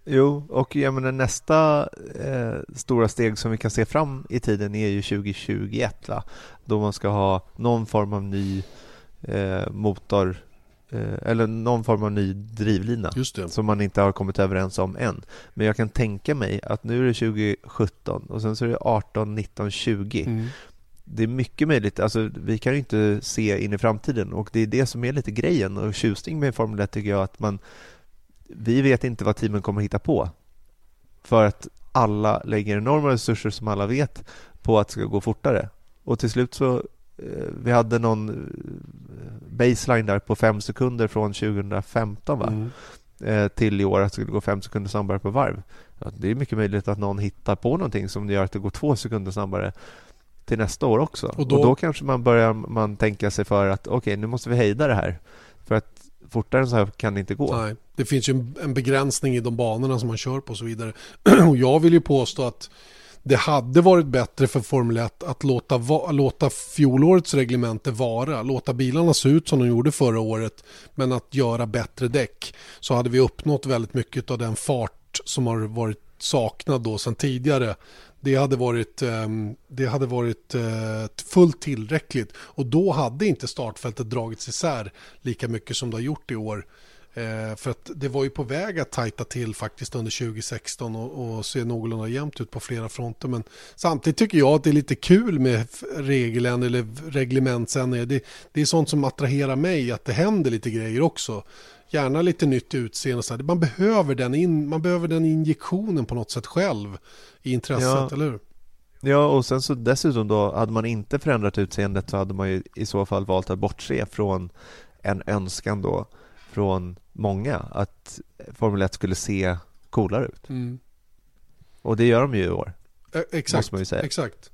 Jo, och jag menar, nästa eh, stora steg som vi kan se fram i tiden är ju 2021 va? då man ska ha någon form av ny eh, motor eh, eller någon form av ny drivlina som man inte har kommit överens om än. Men jag kan tänka mig att nu är det 2017 och sen så är det 18, 19, 20. Mm. Det är mycket möjligt, alltså vi kan ju inte se in i framtiden och det är det som är lite grejen och tjusning med Formel 1 tycker jag att man vi vet inte vad teamen kommer hitta på. För att alla lägger enorma resurser som alla vet på att det ska gå fortare. Och till slut så, eh, vi hade någon eh, baseline där på fem sekunder från 2015 va? Mm. Eh, till i år att det skulle gå fem sekunder snabbare per varv. Det är mycket möjligt att någon hittar på någonting som gör att det går två sekunder snabbare till nästa år också. Och Och då- då, kanske man börjar man tänka sig för att okej, nu måste vi hejda det här. För att fortare än så här kan det inte gå. Nej, det finns ju en, en begränsning i de banorna som man kör på och så vidare. (clears throat) Och jag vill ju påstå att det hade varit bättre för Formel 1 att låta, va, låta fjolårets reglemente vara. Låta bilarna se ut som de gjorde förra året. Men att göra bättre däck. Så hade vi uppnått väldigt mycket av den fart som har varit saknad då sedan tidigare. Det hade varit, ehm, det hade varit eh, fullt tillräckligt och då hade inte startfältet dragits isär lika mycket som det har gjort i år. Eh, för att det var ju på väg att tajta till faktiskt under 2016 och, och se någorlunda jämnt ut på flera fronter. Men samtidigt tycker jag att det är lite kul med regeln eller reglementsändringar. Det, det är sånt som attraherar mig, att det händer lite grejer också. Gärna lite nytt utseende. Så här. Man, behöver den in, man behöver den injektionen på något sätt själv i intresset, Ja. eller hur? Ja, och sen så dessutom då, hade man inte förändrat utseendet så hade man ju i så fall valt att bortse från en önskan då från många att Formel 1 skulle se coolare ut. Mm. Och det gör de ju i år. Eh, Exakt, Måste man ju säga. exakt.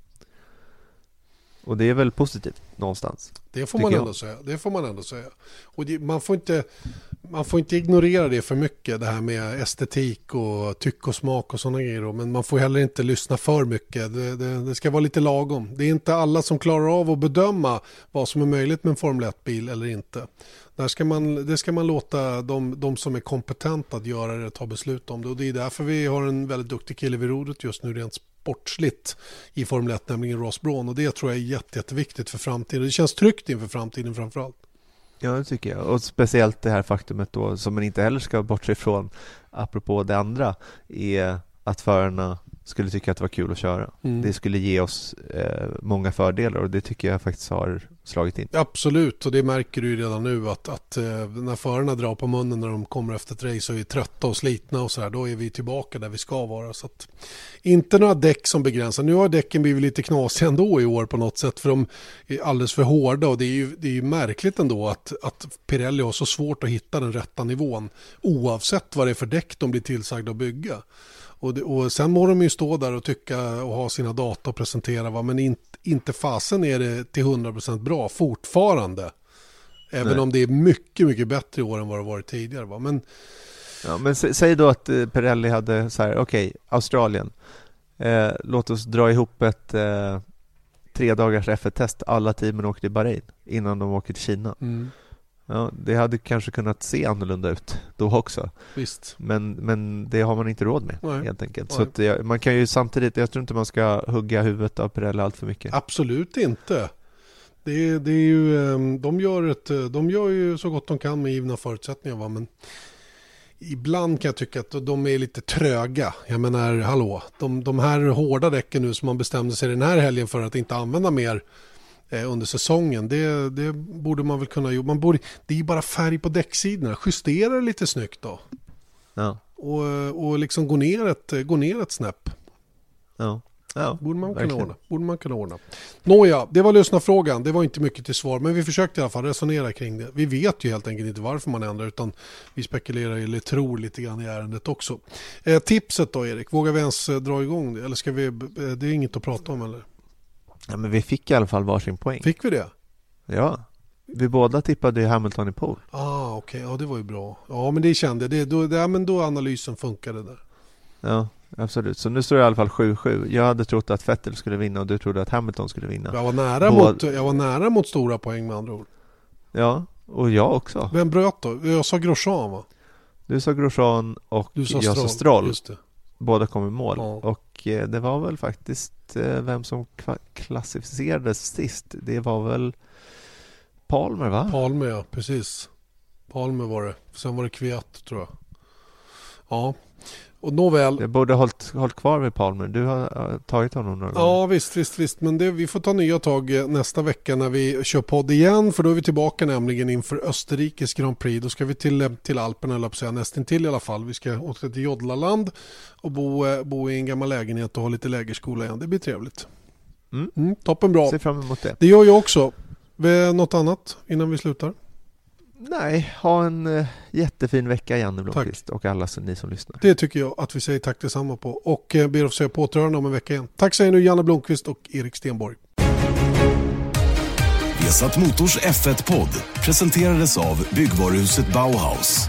Och det är väl positivt någonstans. Det får man jag. ändå säga. Det får man ändå säga. Och det, man, får inte, man får inte ignorera det för mycket, det här med estetik och tyck och smak och sådana grejer. då. Men man får heller inte lyssna för mycket. Det, det, det ska vara lite lagom. Det är inte alla som klarar av att bedöma vad som är möjligt med en Formel 1-bil eller inte. Där ska man, det ska man låta de, de som är kompetenta att göra det ta beslut om det. Och det är därför vi har en väldigt duktig kille vid rodret just nu rent sportsligt i Formel 1, nämligen Ross Braun. Och det tror jag är jätte, jätteviktigt för framtiden. Det känns tryggt inför framtiden framförallt. Ja, det tycker jag. Och speciellt det här faktumet då, som man inte heller ska bortse ifrån, apropå det andra, är att förarna skulle tycka att det var kul att köra. Mm. Det skulle ge oss eh, många fördelar och det tycker jag faktiskt har slagit in. Absolut, och det märker du ju redan nu att, att eh, när förarna drar på munnen när de kommer efter ett race och är trötta och slitna och så här, då är vi tillbaka där vi ska vara. Så att, inte några däck som begränsar. Nu har däcken blivit lite knasiga ändå i år på något sätt för de är alldeles för hårda och det är ju, det är ju märkligt ändå att, att Pirelli har så svårt att hitta den rätta nivån oavsett vad det är för däck de blir tillsagda att bygga. Och, det, och sen må de ju stå där och tycka och ha sina data och presentera va? men in, inte fasen är det till 100% bra fortfarande. Även Nej. om det är mycket, mycket bättre i år än vad det varit tidigare. Va? Men Ja, men sä- säg då att eh, Pirelli hade så här, okej, Australien, eh, låt oss dra ihop ett eh, tre dagars F1-test. Alla teamen åker till Bahrain innan de åker till Kina. mm, Ja, det hade kanske kunnat se annorlunda ut då också. visst. Men, men det har man inte råd med Nej. helt enkelt. Nej. Så att det, man kan ju samtidigt, jag tror inte man ska hugga huvudet av Pirelli allt för mycket. Absolut inte. Det, är- det är ju, eh, de, gör ett, de gör ju så gott de kan med givna förutsättningar. Va? Men ibland kan jag tycka att de är lite tröga. Jag menar, hallå, de, de här hårda däcken nu som man bestämde sig den här helgen för att inte använda mer under säsongen. Det, det borde man väl kunna göra. Man borde, det är ju bara färg på däcksidorna. Justera det lite snyggt då. Ja, Och, eh, och liksom gå ner ett, gå ner ett snäpp. ja, ja Borde man kunna verkligen. ordna. Borde man kunna ordna. Nåja, det var lyssnarfrågan. Det var inte mycket till svar, men vi försökte i alla fall resonera kring det. Vi vet ju helt enkelt inte varför man ändrar, utan vi spekulerar eller tror lite grann i ärendet också. Eh, tipset då, Erik? Vågar vi ens eh, dra igång det? Eller ska vi, eh, det är inget att prata om, eller? Ja, men vi fick i alla fall varsin poäng. Fick vi det? Ja, vi båda tippade ju Hamilton i pole. Ah, okej. Ja, det var ju bra. Ja, men det kände. Det, då, det, ja, men då analysen funkade där. Ja, absolut. Så nu står det i alla fall 7-7. Jag hade trott att Vettel skulle vinna och du trodde att Hamilton skulle vinna. Jag var nära, Båda- mot, jag var nära mot stora poäng med andra ord. Ja, och jag också. Vem bröt då? Jag sa Grosjean, va? Du sa Grosjean och Du sa jag Stroll. sa Stroll. Båda kom i mål. Ja. Och eh, det var väl faktiskt eh, vem som klassificerades sist. Det var väl Palmer va? Palme, ja. Precis. Palme var det. Sen var det Kviat, tror jag. Ja. Och nåväl. Jag borde ha hållit, hållit kvar vid Palmer. Du har tagit honom några gånger. Ja, visst, visst, visst. Men det, vi får ta nya tag eh, nästa vecka när vi kör podd igen. För då är vi tillbaka nämligen inför Österrikes Grand Prix. Då ska vi till, eh, till Alperna, eller säga, nästintill i alla fall. Vi ska åka till Jodlaland och bo, eh, bo i en gammal lägenhet och ha lite lägerskola igen. Det blir trevligt. Mm. Mm, toppen bra. Ser fram emot det. Det gör jag också. Något annat innan vi slutar? Nej, ha en eh, jättefin vecka Janne Blomqvist och alla som, ni som lyssnar. Det tycker jag att vi säger tack detsamma på. Och eh, ber att få säga på återhörande om en vecka igen. Tack säger nu Janne Blomqvist och Erik Stenborg. Vesat Motors F1-podd presenterades av byggvaruhuset Bauhaus.